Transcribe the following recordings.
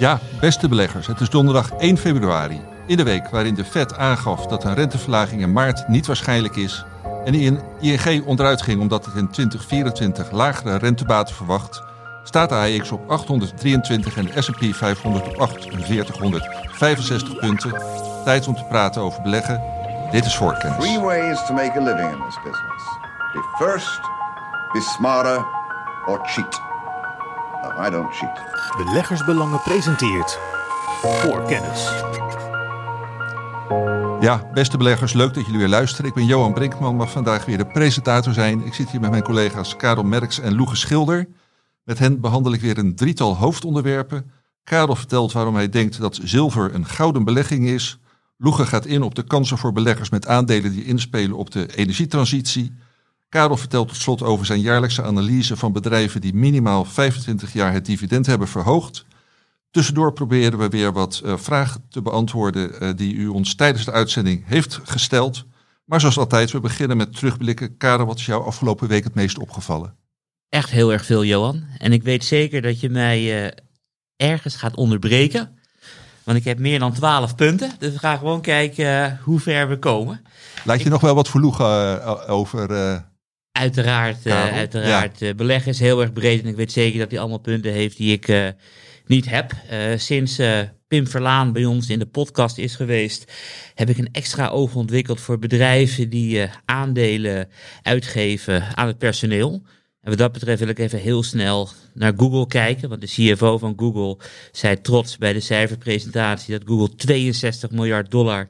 Ja, beste beleggers, het is donderdag 1 februari. In de week waarin de Fed aangaf dat een renteverlaging in maart niet waarschijnlijk is. En ING onderuit ging omdat het in 2024 lagere rentebaten verwacht. Staat de AX op 823 en de S&P 500 op 4865 punten. Tijd om te praten over beleggen. Dit is voorkennis. Three ways to make a living in this business. Be first, be smarter, or cheat. No, I don't cheat. Beleggersbelangen presenteert voor kennis. Ja, beste beleggers, leuk dat jullie weer luisteren. Ik ben Johan Brinkman, mag vandaag weer de presentator zijn. Ik zit hier met mijn collega's Karel Merks en Loege Schilder. Met hen behandel ik weer een drietal hoofdonderwerpen. Karel vertelt waarom hij denkt dat zilver een gouden belegging is. Loege gaat in op de kansen voor beleggers met aandelen die inspelen op de energietransitie. Karel vertelt tot slot over zijn jaarlijkse analyse van bedrijven die minimaal 25 jaar het dividend hebben verhoogd. Tussendoor proberen we weer wat uh, vragen te beantwoorden uh, die u ons tijdens de uitzending heeft gesteld. Maar zoals altijd, we beginnen met terugblikken. Karel, wat is jou afgelopen week het meest opgevallen? Echt heel erg veel, Johan. En ik weet zeker dat je mij uh, ergens gaat onderbreken. Want ik heb meer dan 12 punten. Dus we gaan gewoon kijken hoe ver we komen. Laat je ik... nog wel wat verloegen over Uiteraard, uh, uiteraard. Ja. Uh, beleggen is heel erg breed en ik weet zeker dat hij allemaal punten heeft die ik uh, niet heb. sinds Pim Verlaan bij ons in de podcast is geweest, heb ik een extra oog ontwikkeld voor bedrijven die aandelen uitgeven aan het personeel. En wat dat betreft wil ik even heel snel naar Google kijken. Want de CFO van Google zei trots bij de cijferpresentatie dat Google 62 miljard dollar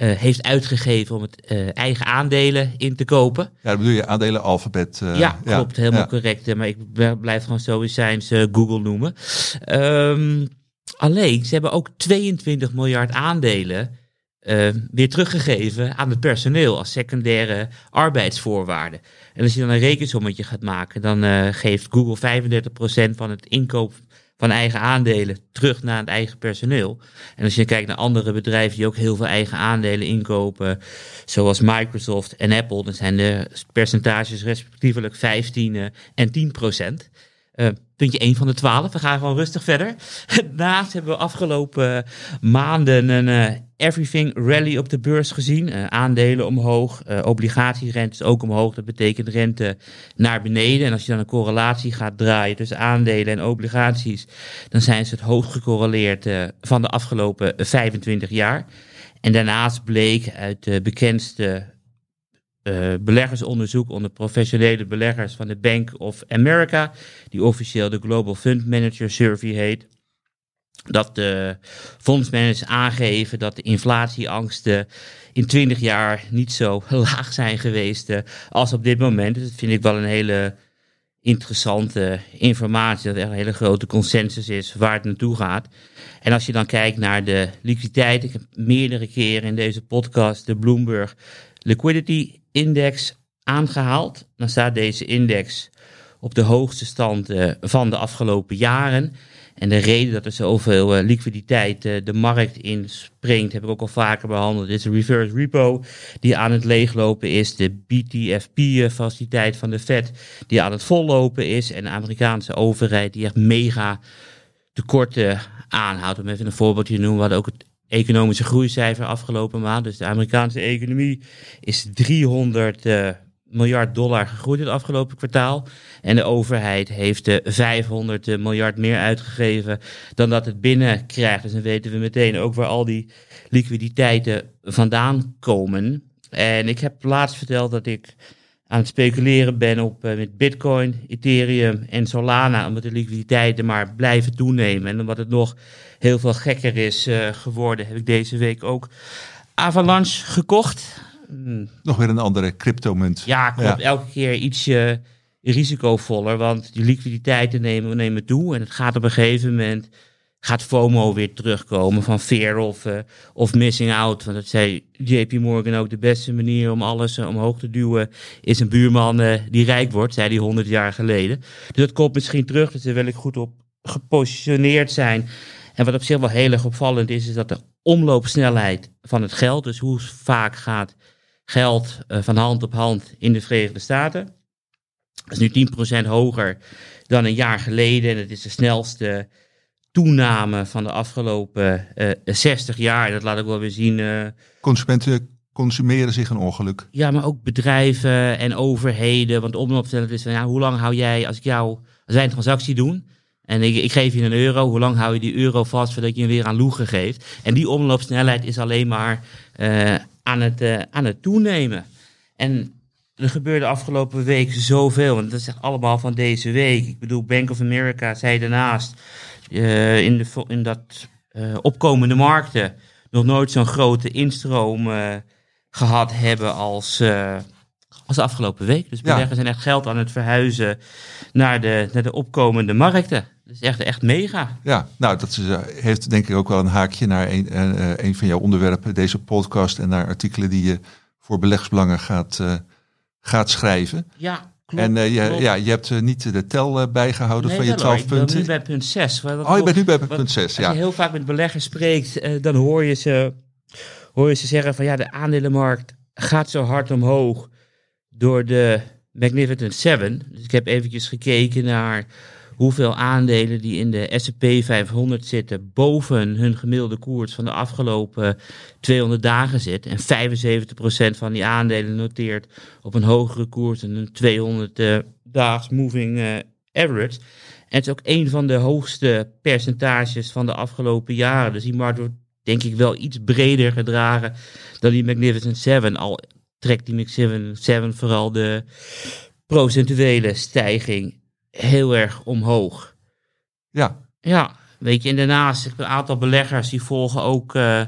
uh, heeft uitgegeven om het uh, eigen aandelen in te kopen. Ja, dat bedoel je aandelen alfabet. Uh, ja, klopt, ja, helemaal ja. correct. Maar ik blijf gewoon zo zijn ze Google noemen. Um, alleen, ze hebben ook 22 miljard aandelen weer teruggegeven aan het personeel als secundaire arbeidsvoorwaarden. En als je dan een rekensommetje gaat maken, dan geeft Google 35% van het inkoop van eigen aandelen terug naar het eigen personeel. En als je kijkt naar andere bedrijven die ook heel veel eigen aandelen inkopen, zoals Microsoft en Apple, dan zijn de percentages respectievelijk 15 en 10 procent. Uh, puntje 1 van de 12. We gaan gewoon rustig verder. Daarnaast hebben we afgelopen maanden een uh, everything rally op de beurs gezien. Uh, aandelen omhoog, obligatierentes ook omhoog. Dat betekent rente naar beneden. En als je dan een correlatie gaat draaien tussen aandelen en obligaties, dan zijn ze het hoogst gecorreleerd van de afgelopen 25 jaar. En daarnaast bleek uit de bekendste uh, beleggersonderzoek onder professionele beleggers van de Bank of America, die officieel de Global Fund Manager Survey heet. Dat de fondsmanagers aangeven dat de inflatieangsten in 20 jaar niet zo laag zijn geweest uh, als op dit moment. Dus dat vind ik wel een hele interessante informatie. Dat er een hele grote consensus is waar het naartoe gaat. En als je dan kijkt naar de liquiditeit. Ik heb meerdere keren in deze podcast de Bloomberg Liquidity Index aangehaald. Dan staat deze index op de hoogste stand uh, van de afgelopen jaren. En de reden dat er zoveel uh, liquiditeit uh, de markt inspringt, heb ik ook al vaker behandeld, is de reverse repo die aan het leeglopen is. De BTFP-faciliteit van de Fed die aan het vollopen is. En de Amerikaanse overheid die echt mega tekorten aanhoudt. Om even een voorbeeldje te noemen, we hadden ook het economische groeicijfer afgelopen maand. Dus de Amerikaanse economie is 300 uh, miljard dollar gegroeid het afgelopen kwartaal. En de overheid heeft uh, 500 miljard meer uitgegeven dan dat het binnenkrijgt. Dus dan weten we meteen ook waar al die liquiditeiten vandaan komen. En ik heb laatst verteld dat ik aan het speculeren ben op uh, met Bitcoin, Ethereum en Solana, omdat de liquiditeiten maar blijven toenemen. En omdat het nog heel veel gekker is uh, geworden, heb ik deze week ook Avalanche gekocht. Hmm. Nog weer een andere cryptomunt. Ja, klopt. Ja. Elke keer ietsje risicovoller, want die liquiditeiten nemen, nemen toe. En het gaat op een gegeven moment gaat FOMO weer terugkomen van fear of, uh, of missing out. Want dat zei JP Morgan ook, de beste manier om alles uh, omhoog te duwen is een buurman uh, die rijk wordt, zei hij 100 jaar geleden. Dus dat komt misschien terug, dus daar wil ik goed op gepositioneerd zijn. En wat op zich wel heel erg opvallend is, is dat de omloopsnelheid van het geld, dus hoe vaak gaat geld van hand op hand in de Verenigde Staten, dat is nu 10% hoger dan een jaar geleden en het is de snelste toename van de afgelopen eh 60 jaar. Dat laat ik wel weer zien. eh, Consumenten consumeren zich een ongeluk. ja, maar ook bedrijven en overheden. Want omloopsnelheid is van, ja, hoe lang hou jij, als ik jou, als wij een transactie doen en ik, ik geef je een euro, hoe lang hou je die euro vast voordat je hem weer aan Loegen geeft? En die omloopsnelheid is alleen maar eh, aan, het, eh, aan het toenemen. En er gebeurde afgelopen week zoveel, want dat is echt allemaal van deze week. Ik bedoel, Bank of America zei daarnaast eh, in, de, in dat eh, opkomende markten nog nooit zo'n grote instroom eh, gehad hebben als, als de afgelopen week. Dus Ja. beleggers zijn echt geld aan het verhuizen naar de, naar de opkomende markten. Dat is echt, echt mega. Ja, nou, dat is, heeft denk ik ook wel een haakje naar een, een van jouw onderwerpen, deze podcast, en naar artikelen die je voor beleggsbelangen gaat, gaat schrijven. Ja, klopt. en eh, je, ja, je hebt eh, niet de tel eh, bijgehouden Nee, van je wel hoor, 12 Ik ben punten. nu bij punt 6. Oh, je bent nu bij Wat- punt 6, Als ja. je heel vaak met beleggers spreekt, dan hoor je, ze, hoor je ze zeggen van ja, de aandelenmarkt gaat zo hard omhoog door de Magnificent Seven. Dus ik heb eventjes gekeken naar hoeveel aandelen die in de S&P 500 zitten boven hun gemiddelde koers van de afgelopen 200 dagen zit. En 75% van die aandelen noteert op een hogere koers dan een 200 eh, daags moving eh, average. En het is ook een van de hoogste percentages van de afgelopen jaren. Dus die markt wordt denk ik wel iets breder gedragen dan die Magnificent Seven. Al trekt die Magnificent Seven vooral de procentuele stijging heel erg omhoog. Ja, Ja, weet je, en daarnaast een aantal beleggers die volgen ook eh,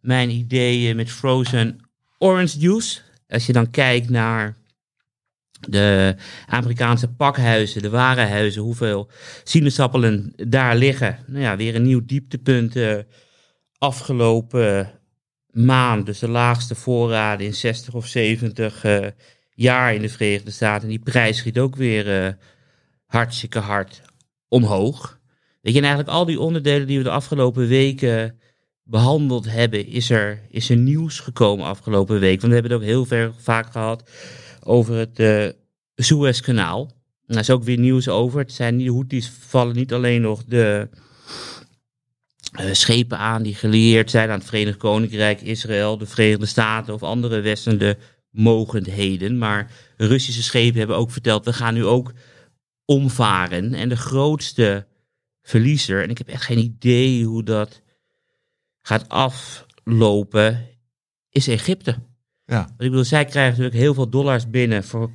mijn ideeën met frozen orange juice. Als je dan kijkt naar de Amerikaanse pakhuizen, de warenhuizen, hoeveel sinaasappelen daar liggen. Nou ja, weer een nieuw dieptepunt eh, afgelopen maand. Dus de laagste voorraden in 60 of 70 eh, jaar in de Verenigde Staten. En die prijs schiet ook weer hartstikke hard omhoog. Weet je, en eigenlijk al die onderdelen die we de afgelopen weken behandeld hebben, is er, is er nieuws gekomen afgelopen week. Want we hebben het ook heel ver, vaak gehad over het eh Suezkanaal. Daar is ook weer nieuws over. Het zijn, die Houthis vallen niet alleen nog de eh, schepen aan die gelieerd zijn aan het Verenigd Koninkrijk, Israël, de Verenigde Staten of andere westende mogendheden. Maar Russische schepen hebben ook verteld, we gaan nu ook omvaren. En de grootste verliezer, en ik heb echt geen idee hoe dat gaat aflopen, is Egypte. ja, Want ik bedoel, zij krijgen natuurlijk heel veel dollars binnen voor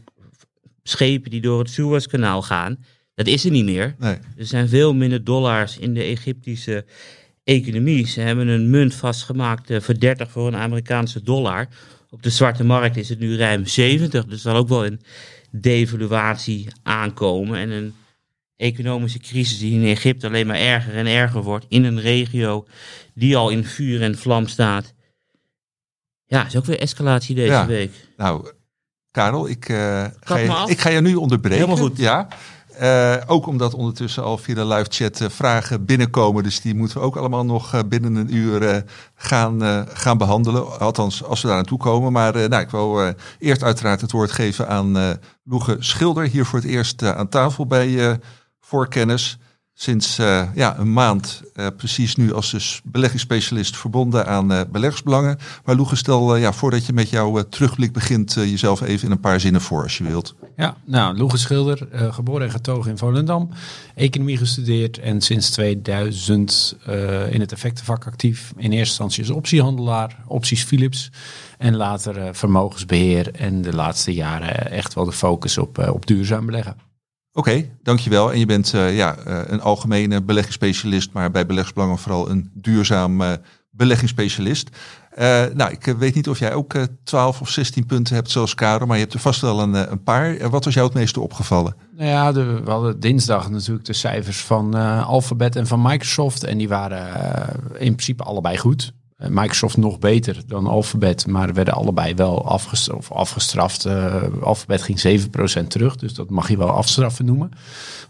schepen die door het Suezkanaal gaan. Dat is er niet meer. nee. Er zijn veel minder dollars in de Egyptische economie. Ze hebben een munt vastgemaakt eh, voor 30 voor een Amerikaanse dollar. Op de zwarte markt is het nu ruim 70. Dus er zal ook wel een devaluatie aankomen. En een economische crisis die in Egypte alleen maar erger en erger wordt. In een regio die al in vuur en vlam staat. Ja, is ook weer escalatie deze Ja. week. Nou, Karel, ik, eh, ga je, af. ik ga je nu onderbreken. Helemaal goed. Ja. Eh, ook omdat ondertussen al via de live chat eh, vragen binnenkomen. Dus die moeten we ook allemaal nog eh, binnen een uur gaan, gaan behandelen. Althans, als we daar aan toe komen. Maar nou, ik wil eerst uiteraard het woord geven aan Loege Schilder. Hier voor het eerst aan tafel bij Voorkennis. Sinds eh, ja, een maand, eh, precies nu als dus beleggingsspecialist verbonden aan beleggersbelangen. Maar Loege, stel ja, voordat je met jouw terugblik begint, jezelf even in een paar zinnen voor als je wilt. Ja, nou, Loege Schilder, geboren en getogen in Volendam. Economie gestudeerd en sinds 2000 eh, in het effectenvak actief. In eerste instantie als optiehandelaar, opties Philips. En later eh, vermogensbeheer en de laatste jaren echt wel de focus op, op duurzaam beleggen. Oké, dankjewel. En je bent eh, ja, eh, een algemene beleggingsspecialist, maar bij beleggingsbelangen vooral een duurzaam eh, beleggingsspecialist. Nou, ik weet niet of jij ook eh 12 of 16 punten hebt zoals Karel, maar je hebt er vast wel een, een paar. Wat was jou het meeste opgevallen? Nou ja, de, we hadden dinsdag natuurlijk de cijfers van Alphabet en van Microsoft. En die waren in principe allebei goed. Eh, Microsoft nog beter dan Alphabet, maar werden allebei wel afgestraft. Afgestraft. Eh, Alphabet ging 7% terug, dus dat mag je wel afstraffen noemen.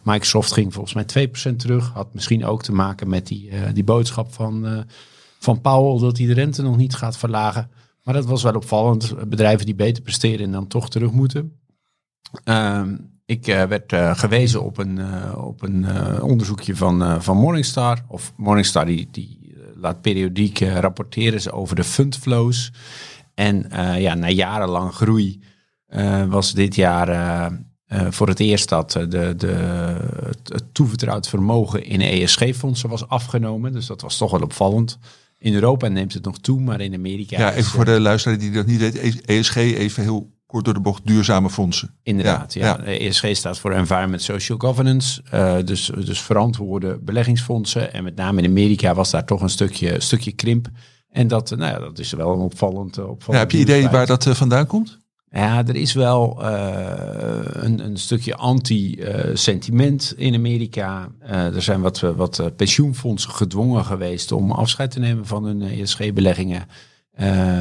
Microsoft ging volgens mij 2% terug. Had misschien ook te maken met die, eh, die boodschap van, van Powell dat hij de rente nog niet gaat verlagen. Maar dat was wel opvallend. Bedrijven die beter presteren en dan toch terug moeten. Ehm, ik werd gewezen op een, op een onderzoekje van, van Morningstar. Of Morningstar die, die laat periodiek eh, rapporteren ze over de fundflows. En eh, ja, na jarenlang groei eh, was dit jaar voor het eerst dat de, de, het, toevertrouwd vermogen in ESG-fondsen was afgenomen. Dus dat was toch wel opvallend. In Europa neemt het nog toe, maar in Amerika... Ja, even voor de luisteraar die dat niet weet. ESG, even heel kort door de bocht, duurzame fondsen. Inderdaad, ja. ESG staat voor Environment Social Governance. eh, dus, dus verantwoorde beleggingsfondsen. En met name in Amerika was daar toch een stukje, stukje krimp. En dat, eh, nou ja, dat is wel een opvallend, eh, opvallend Ja, heb je idee waar dat vandaan komt? Ja, er is wel een, een stukje anti-sentiment in Amerika. Er zijn wat, wat pensioenfondsen gedwongen geweest om afscheid te nemen van hun ESG-beleggingen.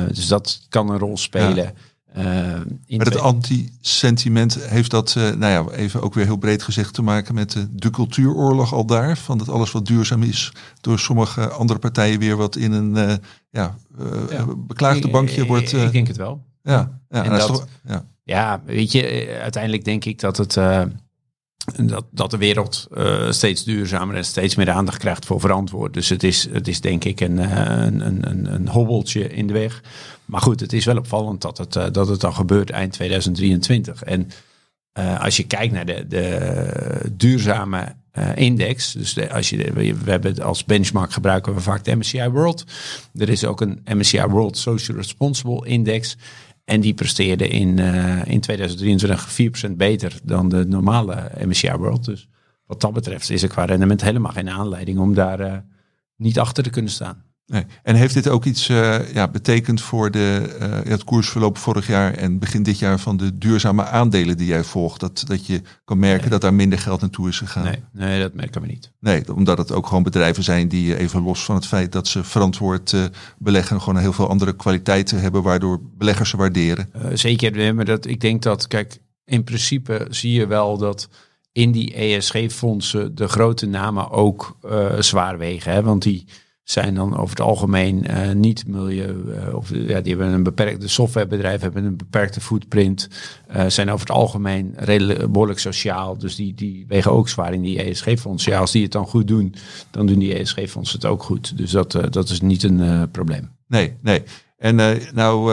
dus dat kan een rol spelen. Maar het anti-sentiment heeft dat, eh, nou ja, even ook weer heel breed gezegd te maken met de, de cultuuroorlog al daar. Van dat alles wat duurzaam is door sommige andere partijen weer wat in een eh, ja, eh, Ja. beklaagde bankje wordt. Ik, eh, ik denk het wel. ja, ja, en dat is dat- toch- ja. Ja, weet je, eh, uiteindelijk denk ik dat het. eh, dat, dat de wereld eh, steeds duurzamer en steeds meer aandacht krijgt voor verantwoord. Dus het is, het is denk ik een, eh, een, een, een, hobbeltje in de weg. Maar goed, het is wel opvallend dat het, eh, dat het dan gebeurt eind 2023. En als je kijkt naar de, de duurzame index, dus als je, we hebben het als benchmark gebruiken we vaak de MSCI World. Er is ook een MSCI World Social Responsible Index. En die presteerde in, eh, in 2023 4% beter dan de normale MSCI World. Dus wat dat betreft is er qua rendement helemaal geen aanleiding om daar eh, niet achter te kunnen staan. Nee. En heeft dit ook iets eh, ja, betekend voor de, eh, het koersverloop vorig jaar en begin dit jaar van de duurzame aandelen die jij volgt? Dat, dat je kan merken dat daar minder geld naartoe is gegaan? Nee, nee, dat merken we niet. Nee, omdat het ook gewoon bedrijven zijn die eh, even los van het feit dat ze verantwoord beleggen, gewoon heel veel andere kwaliteiten hebben waardoor beleggers ze waarderen. Zeker, maar dat, ik denk dat, kijk, in principe zie je wel dat in die ESG-fondsen de grote namen ook zwaar wegen. Hè? Want die zijn dan over het algemeen eh, niet milieu, eh, of ja, die hebben een beperkte softwarebedrijf, hebben een beperkte footprint, eh, zijn over het algemeen redelijk behoorlijk sociaal. Dus die, die wegen ook zwaar in die ESG-fondsen. Ja, als die het dan goed doen, dan doen die ESG-fondsen het ook goed. Dus dat, dat is niet een probleem. Nee, nee. En nou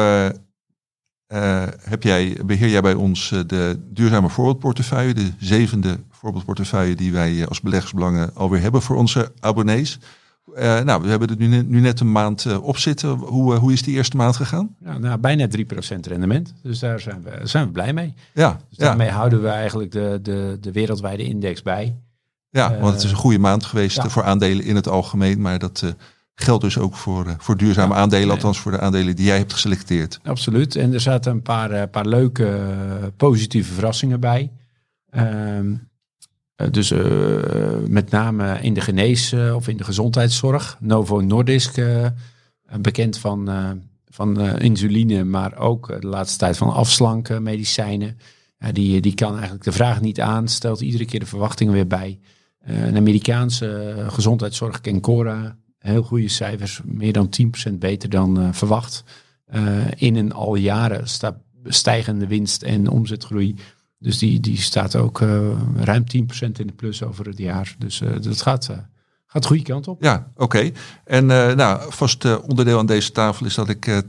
heb jij, beheer jij bij ons de duurzame voorbeeldportefeuille, de zevende voorbeeldportefeuille die wij als beleggersbelangen alweer hebben voor onze abonnees. Eh, nou, we hebben er nu, net- nu net een maand eh, op zitten. Hoe, eh, hoe is die eerste maand gegaan? Ja, nou, bijna 3% rendement. Dus daar zijn we, zijn we blij mee. Ja, Dus ja, daarmee houden we eigenlijk de, de, de wereldwijde index bij. ja, want het is een goede maand geweest ja. voor aandelen in het algemeen. Maar dat geldt dus ook voor, voor duurzame Ja, aandelen, althans voor de aandelen die jij hebt geselecteerd. Absoluut. En er zaten een paar, paar leuke positieve verrassingen bij. Ehm, eh, dus eh, met name in de genees- eh, of in de gezondheidszorg. Novo Nordisk, eh, bekend van, eh, van eh, insuline, maar ook eh, de laatste tijd van afslankmedicijnen. Ja, die, die kan eigenlijk de vraag niet aan, stelt iedere keer de verwachtingen weer bij. Eh, een Amerikaanse eh, gezondheidszorg, Kencora, heel goede cijfers, meer dan 10% beter dan eh, verwacht. Eh, in een al jaren stijgende winst en omzetgroei. Dus die, die staat ook eh, ruim 10% in de plus over het jaar. Dus eh, dat gaat, eh, gaat de goede kant op. Ja, oké. En nou, vast onderdeel aan deze tafel is dat ik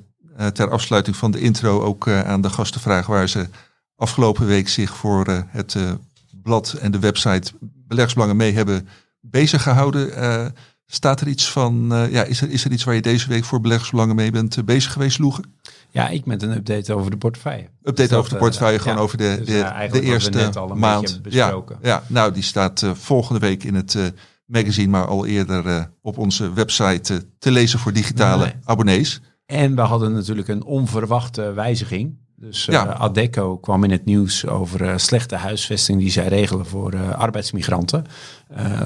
ter afsluiting van de intro ook aan de gasten vraag waar ze afgelopen week zich voor het blad en de website Beleggersbelangen mee hebben bezig gehouden. Eh, staat er iets van, ja, is er, is er iets waar je deze week voor Beleggersbelangen mee bent bezig geweest, Loegen? Ja, ik met een update over de portefeuille. Update Dus over de eh, portefeuille, gewoon ja. over de, Dus, de, ja, de we eerste net al maand. Ja, besproken. ja, nou, die staat eh, volgende week in het eh, magazine, maar al eerder eh, op onze website eh, te lezen voor digitale Nee. abonnees. En we hadden natuurlijk een onverwachte wijziging. Dus eh, Ja. Adecco kwam in het nieuws over eh, slechte huisvesting die zij regelen voor eh, arbeidsmigranten.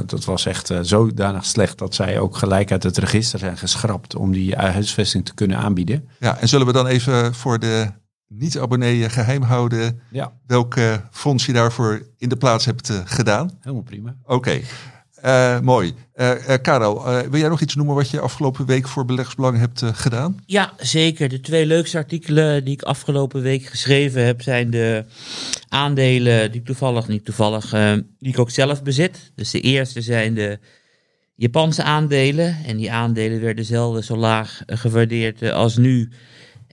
Dat was echt zodanig slecht dat zij ook gelijk uit het register zijn geschrapt om die huisvesting te kunnen aanbieden. Ja, en zullen we dan even voor de niet-abonnee geheim houden Ja, welke fonds je daarvoor in de plaats hebt gedaan? helemaal prima. Oké. Eh, mooi. Eh eh, Karel, eh, wil jij nog iets noemen wat je afgelopen week voor Beleggersbelang hebt gedaan? Ja, zeker. De twee leukste artikelen die ik afgelopen week geschreven heb, zijn de aandelen die toevallig, niet toevallig, die ik ook zelf bezit. Dus de eerste zijn de Japanse aandelen. En die aandelen werden zelden zo laag gewaardeerd als nu.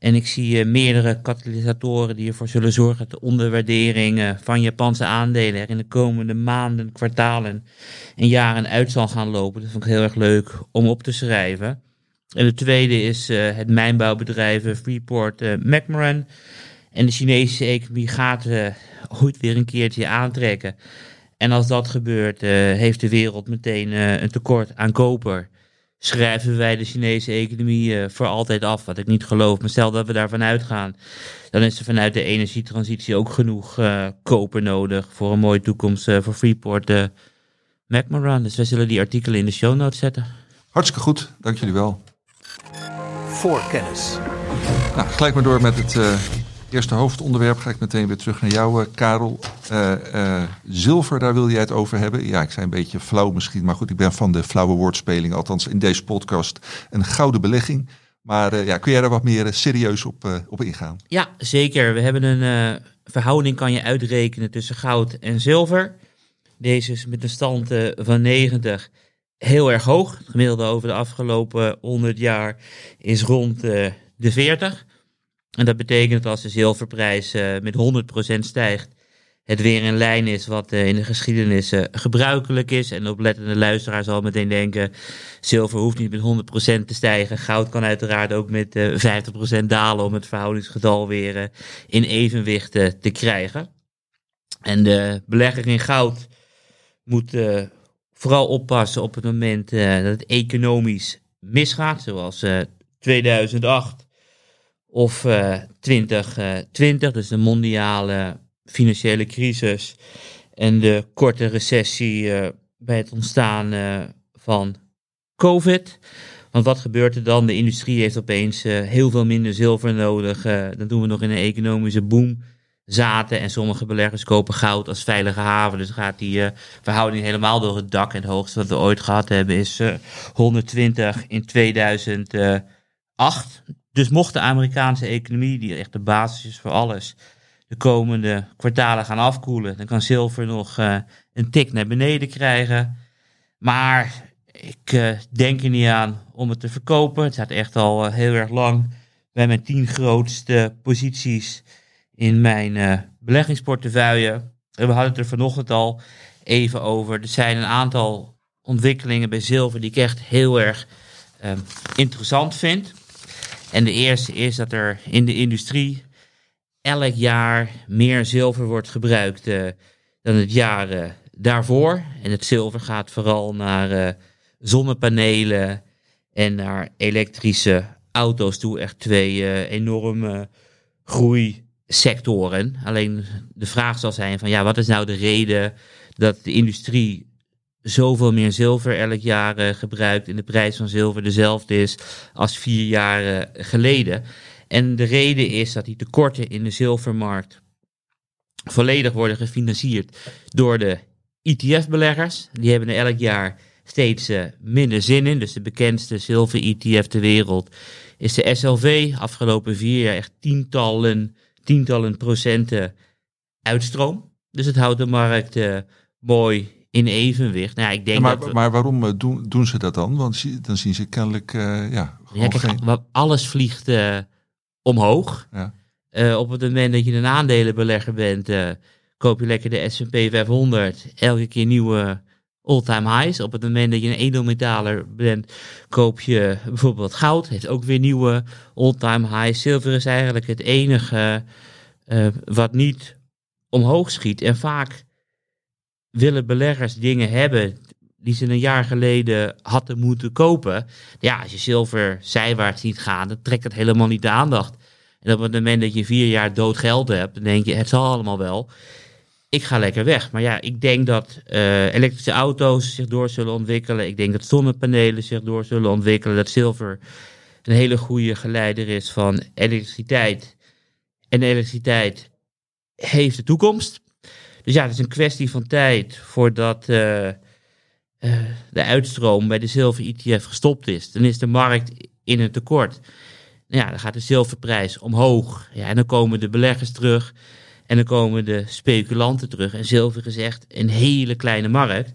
En ik zie eh, meerdere katalysatoren die ervoor zullen zorgen dat de onderwaardering eh, van Japanse aandelen er in de komende maanden, kwartalen en jaren uit zal gaan lopen. Dat vond ik heel erg leuk om op te schrijven. En de tweede is eh, het mijnbouwbedrijf Freeport McMoran. En de Chinese economie gaat ooit weer een keertje aantrekken. En als dat gebeurt, heeft de wereld meteen een tekort aan koper. Schrijven wij de Chinese economie eh, voor altijd af, wat ik niet geloof. Maar stel dat we daarvan uitgaan, dan is er vanuit de energietransitie ook genoeg eh, koper nodig voor een mooie toekomst eh, voor Freeport McMoran. Dus wij zullen die artikelen in de show notes zetten. Hartstikke goed, dank jullie wel. Voor kennis. Nou, gelijk maar door met het eh, eerste hoofdonderwerp. Ga ik meteen weer terug naar jou, eh, Karel. Eh, eh, zilver, daar wil jij het over hebben. Ja, ik zei een beetje flauw misschien, maar goed, ik ben van de flauwe woordspeling. Althans in deze podcast een gouden belegging. Maar ja, kun jij daar wat meer serieus op, op ingaan? Ja, zeker. We hebben een verhouding, kan je uitrekenen, tussen goud en zilver. Deze is met een stand van 90 heel erg hoog. Het gemiddelde over de afgelopen 100 jaar is rond de 40. En dat betekent dat als de zilverprijs eh, met 100% stijgt, het weer in lijn is wat eh, in de geschiedenis eh, gebruikelijk is. En de oplettende luisteraar zal meteen denken, zilver hoeft niet met 100% te stijgen. Goud kan uiteraard ook met eh 50% dalen om het verhoudingsgetal weer in evenwicht te krijgen. En de belegger in goud moet vooral oppassen op het moment dat het economisch misgaat, zoals eh, 2008 of eh 2020, dus de mondiale financiële crisis en de korte recessie eh, bij het ontstaan eh, van COVID. Want wat gebeurt er dan? De industrie heeft opeens eh, heel veel minder zilver nodig. eh, dan doen we nog in een economische boom zaten. En sommige beleggers kopen goud als veilige haven. Dus gaat die eh, verhouding helemaal door het dak. En het hoogste wat we ooit gehad hebben is eh, 120 in 2008. Dus mocht de Amerikaanse economie, die echt de basis is voor alles, de komende kwartalen gaan afkoelen, dan kan zilver nog eh, een tik naar beneden krijgen. Maar ik eh, denk er niet aan om het te verkopen. Het staat echt al eh, heel erg lang bij mijn tien grootste posities in mijn beleggingsportefeuille. En we hadden het er vanochtend al even over. Er zijn een aantal ontwikkelingen bij zilver die ik echt heel erg interessant vind. En de eerste is dat er in de industrie elk jaar meer zilver wordt gebruikt eh, dan het jaar eh, daarvoor. En het zilver gaat vooral naar eh, zonnepanelen en naar elektrische auto's toe. Echt twee eh, enorme groeisectoren. Alleen de vraag zal zijn van ja, wat is nou de reden dat de industrie zoveel meer zilver elk jaar eh, gebruikt en de prijs van zilver dezelfde is als vier jaar eh, geleden. En de reden is dat die tekorten in de zilvermarkt volledig worden gefinancierd door de ETF-beleggers. Die hebben er elk jaar steeds eh, minder zin in. Dus de bekendste zilver-ETF ter wereld is de SLV. Afgelopen vier jaar echt tientallen, tientallen procenten uitstroom. Dus het houdt de markt mooi in evenwicht. Nou, ja, ik denk Ja, maar, dat we- maar waarom eh, doen, doen ze dat dan? Want dan zien ze kennelijk eh, ja, Ja, kijk, geen... alles vliegt eh, omhoog. Ja. Op het moment dat je een aandelenbelegger bent, koop je lekker de S&P 500. Elke keer nieuwe all-time highs. Op het moment dat je een edelmetaler bent, koop je bijvoorbeeld goud. Heeft ook weer nieuwe all-time highs. Zilver is eigenlijk het enige wat niet omhoog schiet. En vaak willen beleggers dingen hebben die ze een jaar geleden hadden moeten kopen. Ja, als je zilver zijwaarts ziet gaan, dan trekt het helemaal niet de aandacht. En op het moment dat je vier jaar dood geld hebt, dan denk je, het zal allemaal wel. Ik ga lekker weg. Maar ja, ik denk dat eh, elektrische auto's zich door zullen ontwikkelen. Ik denk dat zonnepanelen zich door zullen ontwikkelen. Dat zilver een hele goede geleider is van elektriciteit. En elektriciteit heeft de toekomst. Dus ja, het is een kwestie van tijd voordat eh, eh, de uitstroom bij de zilver ETF gestopt is, dan is de markt in een tekort. Nou ja, dan gaat de zilverprijs omhoog. Ja, en dan komen de beleggers terug. En dan komen de speculanten terug. En zilver is echt een hele kleine markt.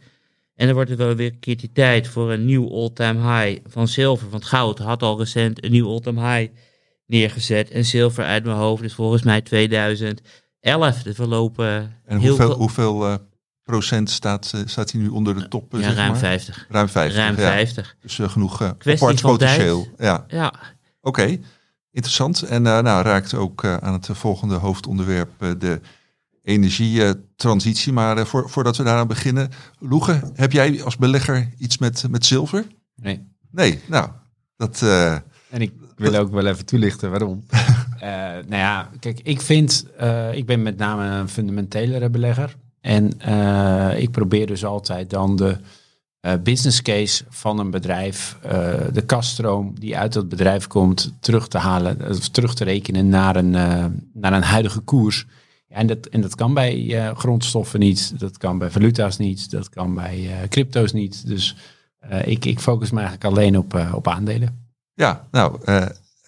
En dan wordt het wel weer een keertje tijd voor een nieuw all-time high van zilver. Want goud had al recent een nieuw all-time high neergezet. En zilver uit mijn hoofd is volgens mij 2011. Dus we lopen En heel hoeveel, veel- hoeveel eh, procent staat, staat hij nu onder de top? ja, zeg ruim maar? 50. Ruim 50. Ruim ja. 50. Dus eh, genoeg uh, potentieel. Ja, Ja, oké. Interessant. En eh, nou, raakt ook eh, aan het volgende hoofdonderwerp eh, de energietransitie. Maar eh, voor, voordat we daaraan beginnen, Loege, heb jij als belegger iets met, met zilver? Nee. Nee, nou, dat... eh, En ik wil ook wel even toelichten waarom. Eh, nou ja, kijk, ik vind, eh, ik ben met name een fundamentelere belegger. En eh, ik probeer dus altijd dan de business case van een bedrijf, de kaststroom die uit dat bedrijf komt, terug te halen, of terug te rekenen naar een, naar een huidige koers. En, dat, en dat kan bij grondstoffen niet, dat kan bij valuta's niet, dat kan bij crypto's niet. Dus ik, ik focus me eigenlijk alleen op, op aandelen. Ja, nou,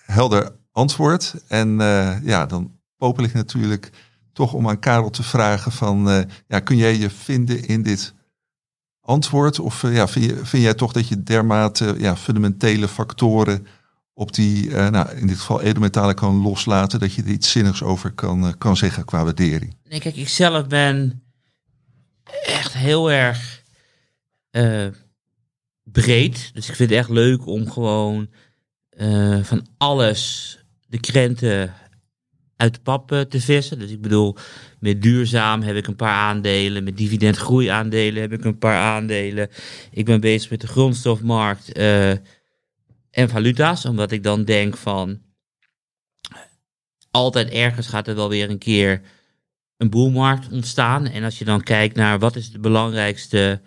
helder antwoord. En eh, ja, dan popel ik natuurlijk toch om aan Karel te vragen van, eh, ja, kun jij je vinden in dit antwoord? Of eh, ja, vind, jij toch dat je dermate ja, fundamentele factoren op die, nou, in dit geval edelmetalen kan loslaten, dat je er iets zinnigs over kan, kan zeggen qua waardering? Nee, kijk, ik zelf ben echt heel erg breed. Dus ik vind het echt leuk om gewoon van alles de krenten uit pap eh, te vissen. Dus ik bedoel, met duurzaam heb ik een paar aandelen. Met dividendgroeiaandelen heb ik een paar aandelen. Ik ben bezig met de grondstofmarkt eh, en valuta's. Omdat ik dan denk van... Altijd ergens gaat er wel weer een keer een boelmarkt ontstaan. En als je dan kijkt naar wat is de belangrijkste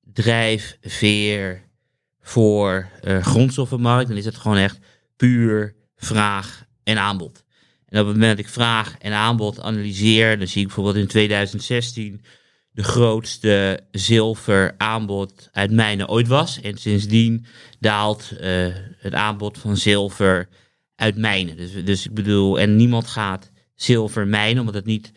drijfveer voor eh grondstoffenmarkt, dan is het gewoon echt puur vraag en aanbod. En op het moment dat ik vraag en aanbod analyseer, dan zie ik bijvoorbeeld in 2016 de grootste zilveraanbod uit mijnen ooit was. En sindsdien daalt eh, het aanbod van zilver uit mijnen. Dus, dus ik bedoel, en niemand gaat zilver mijnen, omdat het niet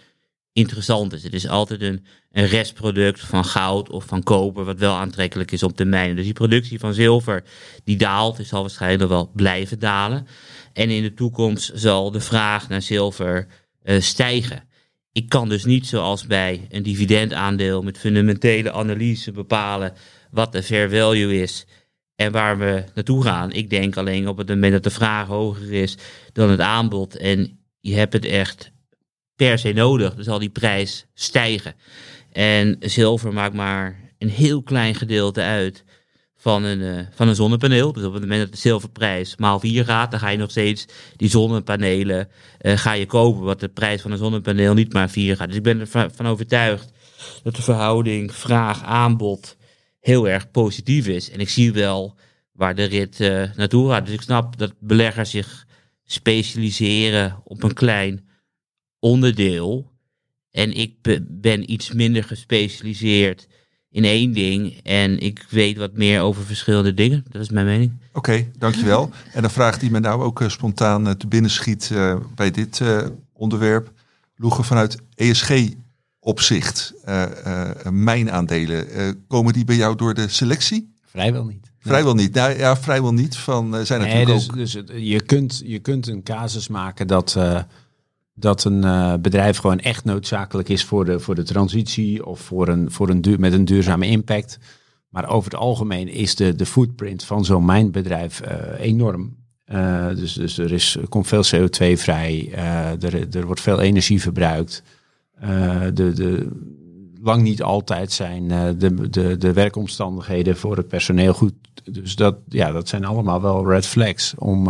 interessant is. Het is altijd een, een restproduct van goud of van koper, wat wel aantrekkelijk is om te mijnen. Dus die productie van zilver, die daalt, die zal waarschijnlijk wel blijven dalen. En in de toekomst zal de vraag naar zilver eh, stijgen. Ik kan dus niet zoals bij een dividendaandeel met fundamentele analyse bepalen wat de fair value is en waar we naartoe gaan. Ik denk alleen op het moment dat de vraag hoger is dan het aanbod en je hebt het echt per se nodig, dan zal die prijs stijgen. En zilver maakt maar een heel klein gedeelte uit van een, eh, van een zonnepaneel. Dus op het moment dat de zilverprijs maal 4 gaat, dan ga je nog steeds die zonnepanelen eh, ga je kopen, wat de prijs van een zonnepaneel niet maar 4 gaat. Dus ik ben ervan overtuigd dat de verhouding vraag-aanbod heel erg positief is. En ik zie wel waar de rit eh, naartoe gaat. Dus ik snap dat beleggers zich specialiseren op een klein onderdeel. En ik be- ben iets minder gespecialiseerd in één ding. En ik weet wat meer over verschillende dingen. Dat is mijn mening. Oké, dankjewel. En een vraag die me nou ook eh, spontaan eh, te binnen schiet eh, bij dit eh, onderwerp. Loegen vanuit ESG-opzicht, eh eh, mijnaandelen, eh, komen die bij jou door de selectie? Vrijwel niet. Vrijwel niet. Nou, ja, vrijwel niet. Van, eh, zijn Nee, natuurlijk dus, ook... dus je, kunt, je kunt een casus maken dat, eh, dat een eh, bedrijf gewoon echt noodzakelijk is voor de, voor de transitie of voor een, voor een met een duurzame impact. Maar over het algemeen is de, de footprint van zo'n mijnbedrijf eh, enorm. Eh, dus, dus er, is, komt veel CO2 vrij, er, er wordt veel energie verbruikt. De, de, lang niet altijd zijn de, de, de werkomstandigheden voor het personeel goed. Dus dat, ja, dat zijn allemaal wel red flags om,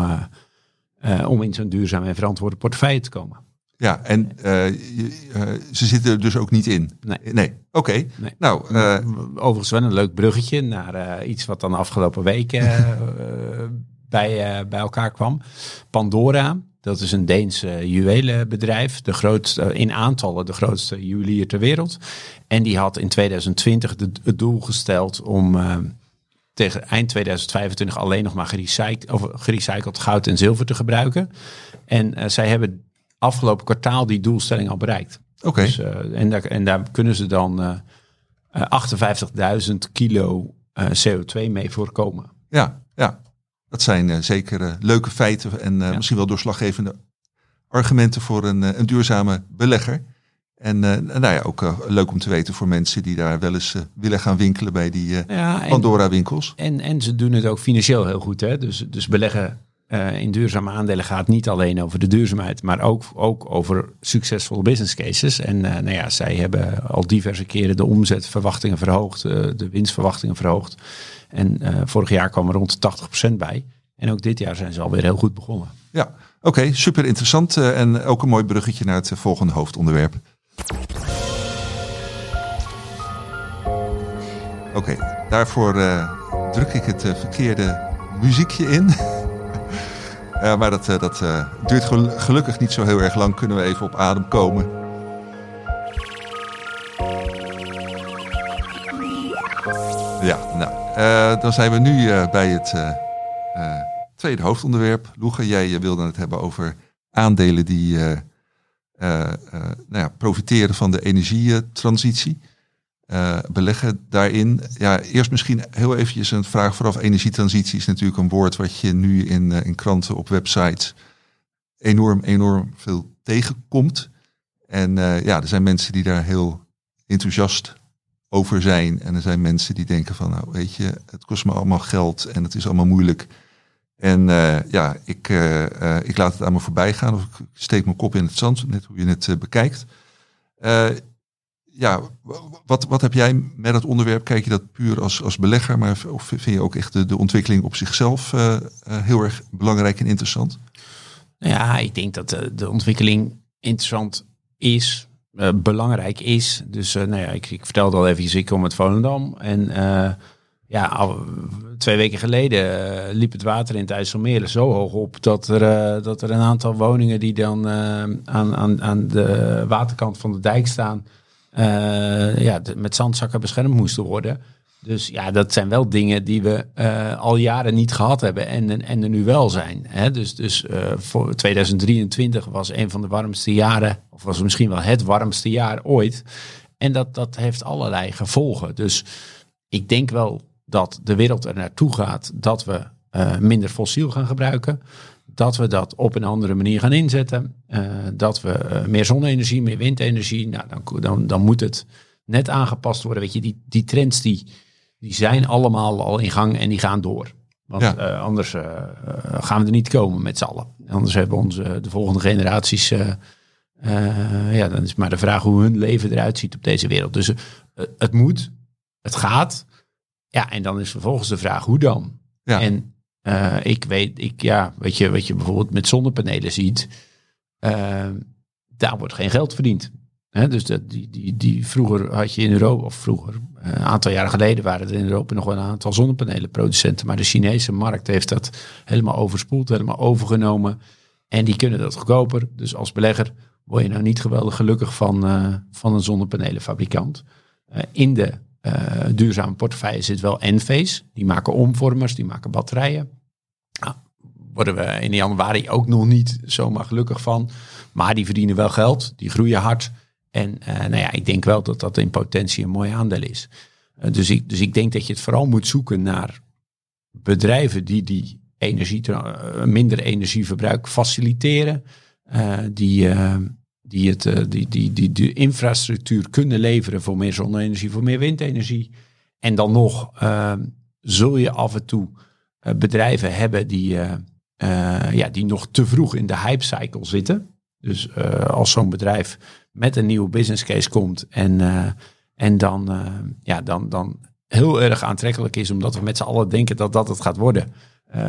om in zo'n duurzaam en verantwoorde portefeuille te komen. Ja, en eh, je- eh, ze zitten er dus ook niet in? Nee. Nee, oké. Nee. Nou, eh, Overigens wel een leuk bruggetje naar iets wat dan afgelopen week eh, bij, bij elkaar kwam. Pandora Dat is een Deens juwelenbedrijf, de grootste, in aantallen de grootste juwelier ter wereld. En die had in 2020 de, het doel gesteld om tegen eind 2025 alleen nog maar gerecycled, of gerecycled goud en zilver te gebruiken. En uh, zij hebben afgelopen kwartaal die doelstelling al bereikt. Oké. Dus, en, daar, en daar kunnen ze dan 58.000 kilo CO2 mee voorkomen. Ja, ja. Dat zijn zeker leuke feiten en ja. misschien wel doorslaggevende argumenten voor een, een duurzame belegger. En nou ja, ook leuk om te weten voor mensen die daar wel eens willen gaan winkelen bij die ja, Pandora winkels. En, en ze doen het ook financieel heel goed. Hè? Dus, dus beleggen in duurzame aandelen gaat niet alleen over de duurzaamheid, maar ook, ook over succesvolle business cases. En nou ja, zij hebben al diverse keren de omzetverwachtingen verhoogd, de winstverwachtingen verhoogd. En vorig jaar kwam er rond de 80% bij. En ook dit jaar zijn ze alweer heel goed begonnen. Ja, oké, super interessant. En ook een mooi bruggetje naar het volgende hoofdonderwerp. Oké, daarvoor druk ik het verkeerde muziekje in. maar dat, dat duurt gelukkig niet zo heel erg lang. Kunnen we even op adem komen. Ja, nou, uh, dan zijn we nu uh, bij het uh, tweede hoofdonderwerp. Loege, jij wilde het hebben over aandelen die nou ja, profiteren van de energietransitie. Beleggen daarin. Ja, eerst misschien heel eventjes een vraag vooraf. Energietransitie is natuurlijk een woord wat je nu in, in kranten, op websites enorm, enorm veel tegenkomt. En ja, er zijn mensen die daar heel enthousiast over zijn. En er zijn mensen die denken van, nou weet je, het kost me allemaal geld en het is allemaal moeilijk. En uh, ja, ik, uh, uh, ik laat het aan me voorbij gaan of ik steek mijn kop in het zand, net hoe je het bekijkt. Ja, wat, wat heb jij met het onderwerp? Kijk je dat puur als, als belegger, maar of vind je ook echt de, de ontwikkeling op zichzelf heel erg belangrijk en interessant? Ja, ik denk dat de, de ontwikkeling interessant is. Belangrijk is. Dus nou ja, ik, ik vertelde al even, ik kom uit Volendam. En ja, twee weken geleden liep het water in het IJsselmeer zo hoog op dat er, dat er een aantal woningen die dan aan, aan, aan de waterkant van de dijk staan, ja, de, met zandzakken beschermd moesten worden. Dus ja, dat zijn wel dingen die we uh, al jaren niet gehad hebben en, en er nu wel zijn. Hè? Dus, dus uh, voor 2023 was een van de warmste jaren, of was misschien wel het warmste jaar ooit. En dat, dat heeft allerlei gevolgen. Dus ik denk wel dat de wereld er naartoe gaat dat we minder fossiel gaan gebruiken. Dat we dat op een andere manier gaan inzetten. dat we meer zonne-energie, meer windenergie. Nou, dan, dan, dan moet het net aangepast worden. Weet je, die, die trends die die zijn allemaal al in gang en die gaan door. Want ja. uh, anders gaan we er niet komen met z'n allen. Anders hebben onze de volgende generaties. Ja, dan is maar de vraag hoe hun leven eruit ziet op deze wereld. Dus het moet, het gaat. Ja, en dan is vervolgens de vraag hoe dan? Ja. En ik weet, ik, ja, weet je, wat je bijvoorbeeld met zonnepanelen ziet, daar wordt geen geld verdiend dus dat, die, die, die, vroeger had je in Europa, of vroeger, eh, een aantal jaren geleden waren er in Europa nog wel een aantal zonnepanelenproducenten. Maar de Chinese markt heeft dat helemaal overspoeld, helemaal overgenomen. En die kunnen dat goedkoper. Dus als belegger word je nou niet geweldig gelukkig van, van een zonnepanelenfabrikant. Uh, in de duurzame portefeuille zit wel Enphase. Die maken omvormers, die maken batterijen. Nou, worden we in januari ook nog niet zomaar gelukkig van. Maar die verdienen wel geld, die groeien hard. En uh, nou ja, ik denk wel dat dat in potentie een mooi aandeel is. Uh, dus, ik, dus ik denk dat je het vooral moet zoeken naar bedrijven die die energie, minder energieverbruik faciliteren. die, die, het, die, die, die de infrastructuur kunnen leveren voor meer zonne-energie, voor meer windenergie. En dan nog zul je af en toe bedrijven hebben die, ja, die nog te vroeg in de hype cycle zitten. Dus als zo'n bedrijf met een nieuwe business case komt en, en dan, ja, dan, dan heel erg aantrekkelijk is, omdat we met z'n allen denken dat dat het gaat worden.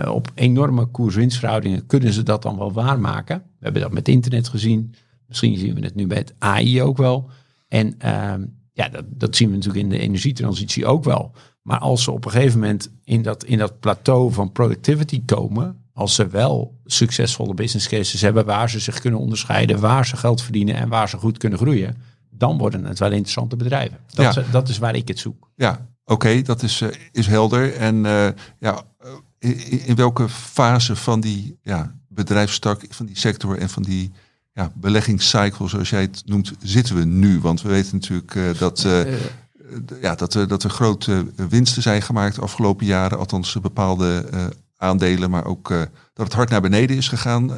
Op enorme koers-winstverhoudingen kunnen ze dat dan wel waarmaken. We hebben dat met internet gezien. Misschien zien we het nu met AI ook wel. En ehm, ja, dat, dat zien we natuurlijk in de energietransitie ook wel. Maar als ze op een gegeven moment in dat, in dat plateau van productivity komen, als ze wel succesvolle business cases hebben waar ze zich kunnen onderscheiden, waar ze geld verdienen en waar ze goed kunnen groeien, dan worden het wel interessante bedrijven. Dat, Ja. is, dat is waar ik het zoek. Ja, oké, dat is, eh, is helder. En eh, ja, eh, in, in welke fase van die ja, bedrijfstak, van die sector en van die ja, beleggingscycle, zoals jij het noemt, zitten we nu? Want we weten natuurlijk eh, dat, d- ja, dat, er- dat er grote winsten zijn gemaakt de afgelopen jaren, althans bepaalde eh, aandelen, maar ook dat het hard naar beneden is gegaan.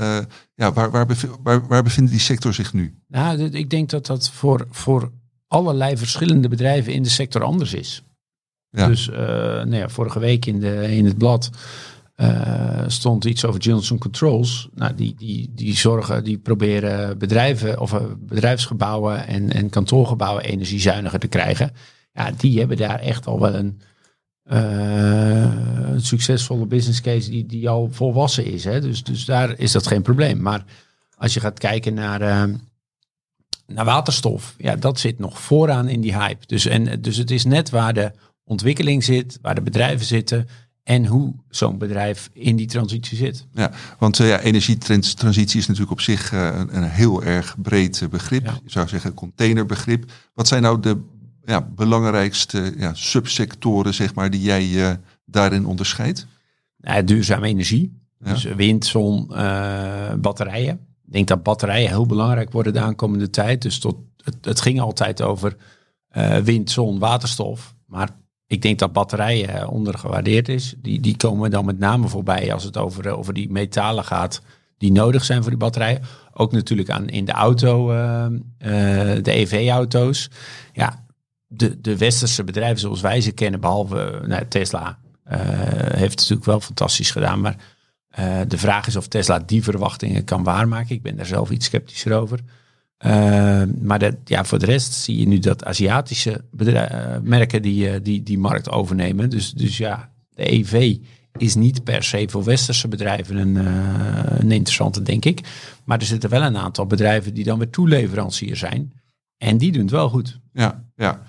Ja, waar, waar, waar, waar bevindt die sector zich nu? Nou, ik denk dat dat voor, voor allerlei verschillende bedrijven in de sector anders is. Ja. Dus nou ja, vorige week in, de, in het blad eh, stond iets over Johnson Controls. Nou, die, die, die zorgen, die proberen bedrijven of eh, bedrijfsgebouwen en, en kantoorgebouwen energiezuiniger te krijgen. Ja, die hebben daar echt al wel een, eh, een succesvolle business case die, die al volwassen is. Hè? Dus, dus daar is dat geen probleem. Maar als je gaat kijken naar, naar waterstof, ja, dat zit nog vooraan in die hype. Dus, en, dus het is net waar de ontwikkeling zit, waar de bedrijven zitten en hoe zo'n bedrijf in die transitie zit. Ja, want eh, ja, energietransitie is natuurlijk op zich eh, een, een heel erg breed eh, begrip. Ja. Je zou zeggen containerbegrip. Wat zijn nou de ja, belangrijkste ja, subsectoren zeg maar, die jij daarin onderscheidt? Nou, duurzame energie, Ja. dus wind, zon, batterijen. Ik denk dat batterijen heel belangrijk worden de aankomende tijd. Dus tot, het, het ging altijd over wind, zon, waterstof. Maar ik denk dat batterijen eh, ondergewaardeerd is. Die, die komen dan met name voorbij als het over, eh, over die metalen gaat die nodig zijn voor die batterijen. Ook natuurlijk aan, in de auto, eh, eh, de EV-auto's. Ja, de, de westerse bedrijven zoals wij ze kennen, behalve eh, nou, Tesla, eh, heeft natuurlijk wel fantastisch gedaan. Maar de vraag is of Tesla die verwachtingen kan waarmaken. Ik ben daar zelf iets sceptischer over. Eh, maar dat, ja, voor de rest zie je nu dat Aziatische eh, merken die, eh, die die markt overnemen. Dus, dus ja, de EV is niet per se voor westerse bedrijven een, eh, een interessante, denk ik. Maar er zitten wel een aantal bedrijven die dan weer toeleverancier zijn. En die doen het wel goed. Ja, ja.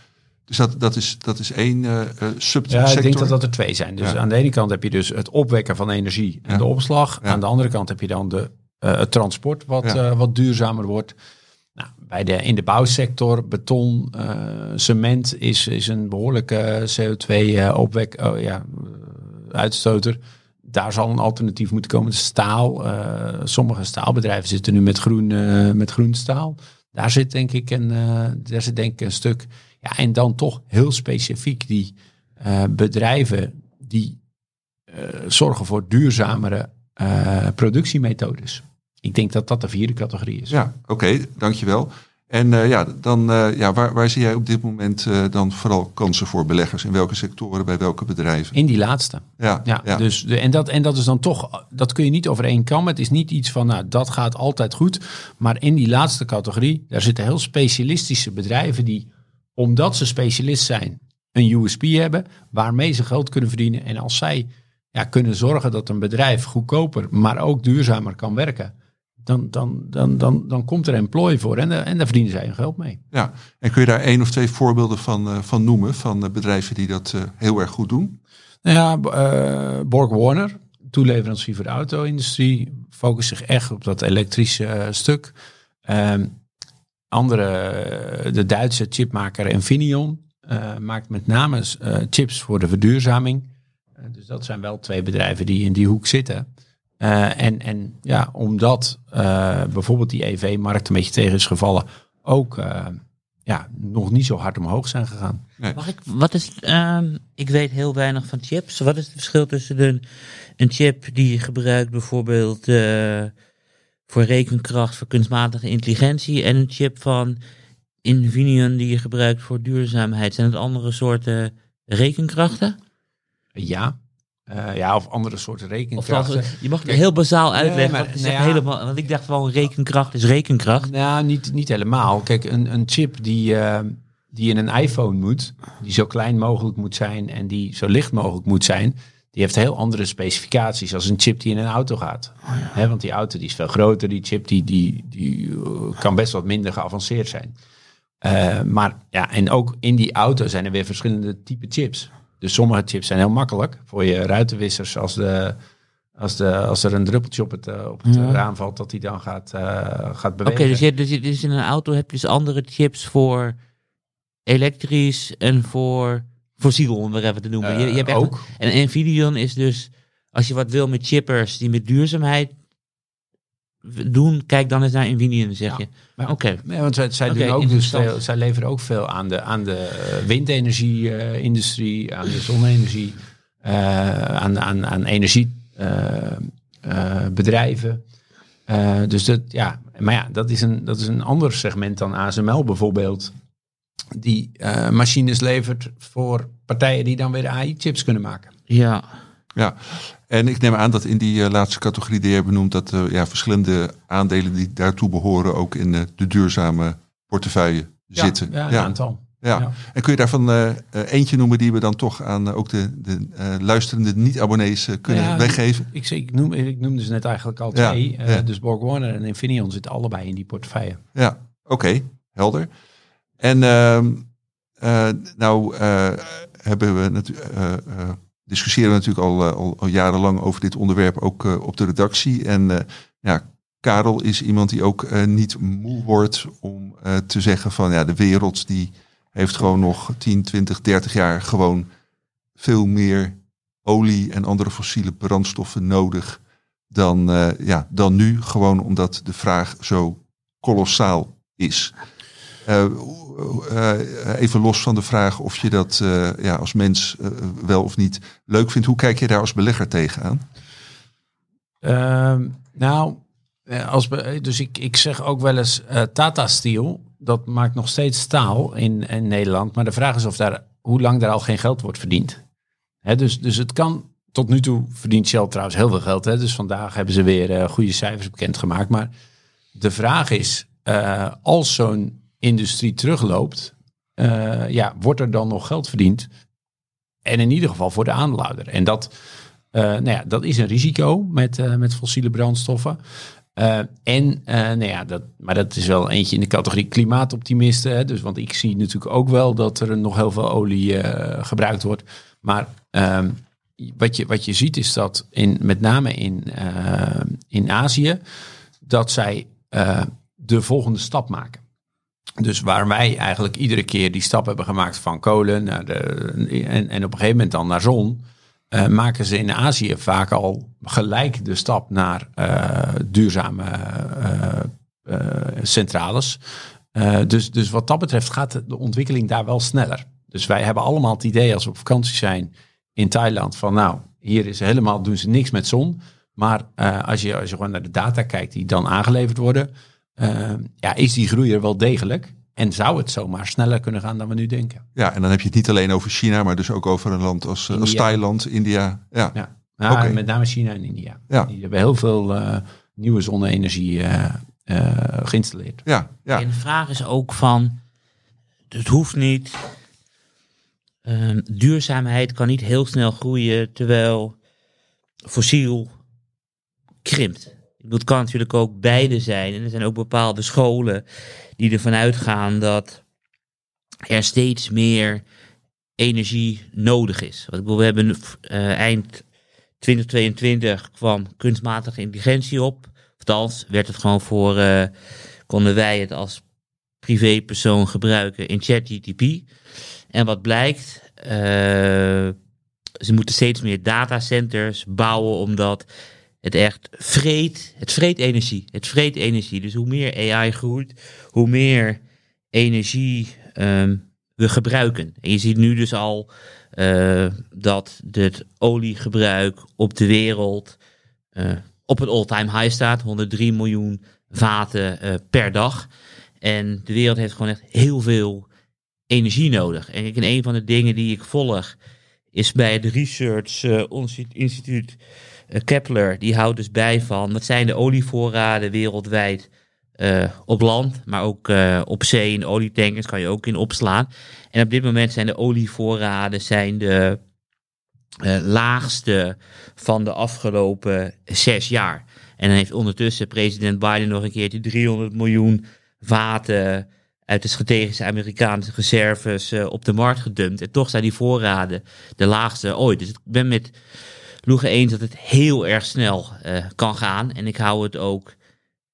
Dus dat, dat, is, dat is één eh, subsector. Ja, ik denk dat dat er twee zijn. Dus Ja. aan de ene kant heb je dus het opwekken van energie en Ja. de opslag. Ja. Aan de andere kant heb je dan de, het transport wat, wat duurzamer wordt. Bij de, in de bouwsector, beton, eh, cement is, is een behoorlijke CO2-opwek, oh, ja, eh, uitstoter. Daar zal een alternatief moeten komen. Staal, eh, sommige staalbedrijven zitten nu met groen, eh, met groen staal. Daar zit denk ik een, eh, daar zit denk ik een stuk. Ja, en dan toch heel specifiek die eh, bedrijven die eh, zorgen voor duurzamere eh, productiemethodes. Ik denk dat dat de vierde categorie is. Ja, oké, dankjewel. En eh, ja, dan, eh, ja, waar, waar zie jij op dit moment eh, dan vooral kansen voor beleggers? In welke sectoren, bij welke bedrijven? In die laatste. Ja, Ja, ja. Dus de, en, dat, en dat is dan toch, dat kun je niet over één kam. Het is niet iets van, nou, dat gaat altijd goed. Maar in die laatste categorie, daar zitten heel specialistische bedrijven die, omdat ze specialist zijn, een USP hebben, waarmee ze geld kunnen verdienen. En als zij ja, kunnen zorgen dat een bedrijf goedkoper, maar ook duurzamer kan werken, dan, dan, dan, dan, dan komt er employ voor en, eh, en daar verdienen zij hun geld mee. ja. En kun je daar één of twee voorbeelden van, eh, van noemen? Van eh, bedrijven die dat heel erg goed doen? Nou ja, Borg Warner, toeleverancier voor de auto-industrie, focust zich echt op dat elektrische stuk. Ehm, andere, de Duitse chipmaker Infineon, eh, maakt met name chips voor de verduurzaming. Dus dat zijn wel twee bedrijven die in die hoek zitten. Eh, en, en ja, omdat eh, bijvoorbeeld die EV-markt een beetje tegen is gevallen, ook eh, ja, nog niet zo hard omhoog zijn gegaan. Mag ik, wat is, ehm, ik weet heel weinig van chips. Wat is het verschil tussen een, een chip die je gebruikt bijvoorbeeld eh, voor rekenkracht, voor kunstmatige intelligentie en een chip van Infineon die je gebruikt voor duurzaamheid? Zijn het andere soorten rekenkrachten? Ja. Eh, ja, of andere soorten rekenkrachten. je mag het heel bazaal uitleggen, maar- want, nou ja. helemaal, want ik dacht wel rekenkracht is rekenkracht. Nou, niet, niet helemaal. Kijk, een, een chip die, eh, die in een iPhone moet, die zo klein mogelijk moet zijn en die zo licht mogelijk moet zijn, die heeft heel andere specificaties als een chip die in een auto gaat. Hè, want die auto die is veel groter, die chip die, die, die eh, kan best wat minder geavanceerd zijn. Eh, maar ja, en ook in die auto zijn er weer verschillende type chips. Dus sommige chips zijn heel makkelijk voor je ruitenwissers als de, Als, de, als er een druppeltje op het, eh, op het Ja. raam valt, dat hij dan gaat, eh, gaat Oké, bewegen. dus, je, dus, je- dus in een auto heb je dus andere chips voor elektrisch en voor fossiel, om het even te noemen. je, je hebt echt Eh, ook. En Nvidion is dus, als je wat wil met chippers die met duurzaamheid doen, kijk dan eens naar Nvidion, zeg Ja. je. Maar- Oké. Nee, want zij, zij, doen ook dus veel, zij leveren ook veel aan de, aan de eh, windenergie-industrie, aan de zonne-energie, eh, aan, aan, aan energiebedrijven. dus dat, ja, maar ja, dat is, een, dat is een ander segment dan ASML bijvoorbeeld. Die eh, machines levert voor partijen die dan weer AI-chips kunnen maken. Ja. Ja, en ik neem aan dat in die eh, laatste categorie die je benoemd, dat eh, ja, verschillende aandelen die daartoe behoren ook in eh, de duurzame portefeuille zitten. Ja, een aantal. Ja. Ja. En kun je daarvan eentje noemen die we dan toch aan ook de, de luisterende niet-abonnees kunnen Ja, weggeven? Ik, ik, noem, ik noemde ze net eigenlijk al Ja, twee. Ja. Dus Borg Warner en Infineon zitten allebei in die portefeuille. Ja, oké, helder. En ehm, eh, nou hebben we natuurlijk. Discussiëren we natuurlijk al, eh, al, al jarenlang over dit onderwerp, ook eh, op de redactie. En eh, ja, Karel is iemand die ook niet moe wordt om te zeggen van ja, de wereld die heeft gewoon nog 10, 20, 30 jaar gewoon veel meer olie en andere fossiele brandstoffen nodig dan, ja, dan nu. Gewoon omdat de vraag zo kolossaal is. Eh, eh, even los van de vraag of je dat eh, ja, als mens eh, wel of niet leuk vindt. Hoe kijk je daar als belegger tegenaan? Ehm, nou, eh, als dus ik, ik zeg ook wel eens eh, Tata Steel. Dat maakt nog steeds staal in, in Nederland. Maar de vraag is of daar, hoe lang daar al geen geld wordt verdiend. Hè, dus, dus het kan, tot nu toe verdient Shell trouwens heel veel geld. Hè, dus vandaag hebben ze weer eh, goede cijfers bekendgemaakt. Maar de vraag is, eh, als zo'n industrie terugloopt, eh, ja, wordt er dan nog geld verdiend? En in ieder geval voor de aandeelhouder. En dat, eh, nou ja, dat is een risico met, eh, met fossiele brandstoffen. En, nou ja, dat, maar dat is wel eentje in de categorie klimaatoptimisten. Hè, dus, want ik zie natuurlijk ook wel dat er nog heel veel olie gebruikt wordt. Maar ehm, wat, je, wat je ziet is dat in, met name in, in Azië, dat zij de volgende stap maken. Dus waar wij eigenlijk iedere keer die stap hebben gemaakt van kolen naar de, en, en op een gegeven moment dan naar zon, eh, maken ze in Azië vaak al gelijk de stap naar eh, duurzame eh, centrales. Dus, dus wat dat betreft gaat de ontwikkeling daar wel sneller. Dus wij hebben allemaal het idee als we op vakantie zijn in Thailand van nou, hier is helemaal, doen ze niks met zon. Maar als, je, als je gewoon naar de data kijkt die dan aangeleverd worden, eh, ja, is die groei er wel degelijk. En zou het zomaar sneller kunnen gaan dan we nu denken. Ja, en dan heb je het niet alleen over China, maar dus ook over een land als, eh, als. Thailand, India. Ja, Ja, met name China en India. Ja. Die hebben heel veel eh, nieuwe zonne-energie eh, eh, geïnstalleerd. ja, ja. En de vraag is ook van, het hoeft niet. Ehm, duurzaamheid kan niet heel snel groeien, terwijl fossiel krimpt. Het kan natuurlijk ook beide zijn. En er zijn ook bepaalde scholen die ervan uitgaan dat er steeds meer energie nodig is. Want ik bedoel, we hebben eh, eind 2022 kwam kunstmatige intelligentie op. Althans, werd het gewoon voor, eh, konden wij het als privépersoon gebruiken in ChatGTP. En wat blijkt, eh, ze moeten steeds meer datacenters bouwen omdat het echt vreet, het vreet energie. Het vreet energie. Dus hoe meer AI groeit, hoe meer energie ehm, we gebruiken. En je ziet nu dus al eh, dat het oliegebruik op de wereld eh, op een all-time high staat. 103 miljoen vaten eh, per dag. En de wereld heeft gewoon echt heel veel energie nodig. En ik, en een van de dingen die ik volg is bij het Research Insti- Instituut Kepler. Die houdt dus bij van wat zijn de olievoorraden wereldwijd eh, op land, maar ook eh, op zee. In olietankers kan je ook in opslaan. En op dit moment zijn de olievoorraden zijn de eh, laagste van de afgelopen zes jaar. En dan heeft ondertussen president Biden nog een keertje 300 miljoen vaten uit de strategische Amerikaanse reserves eh, op de markt gedumpt. En toch zijn die voorraden de laagste ooit. Dus ik ben met Loegen eens dat het heel erg snel eh, kan gaan. En ik hou het ook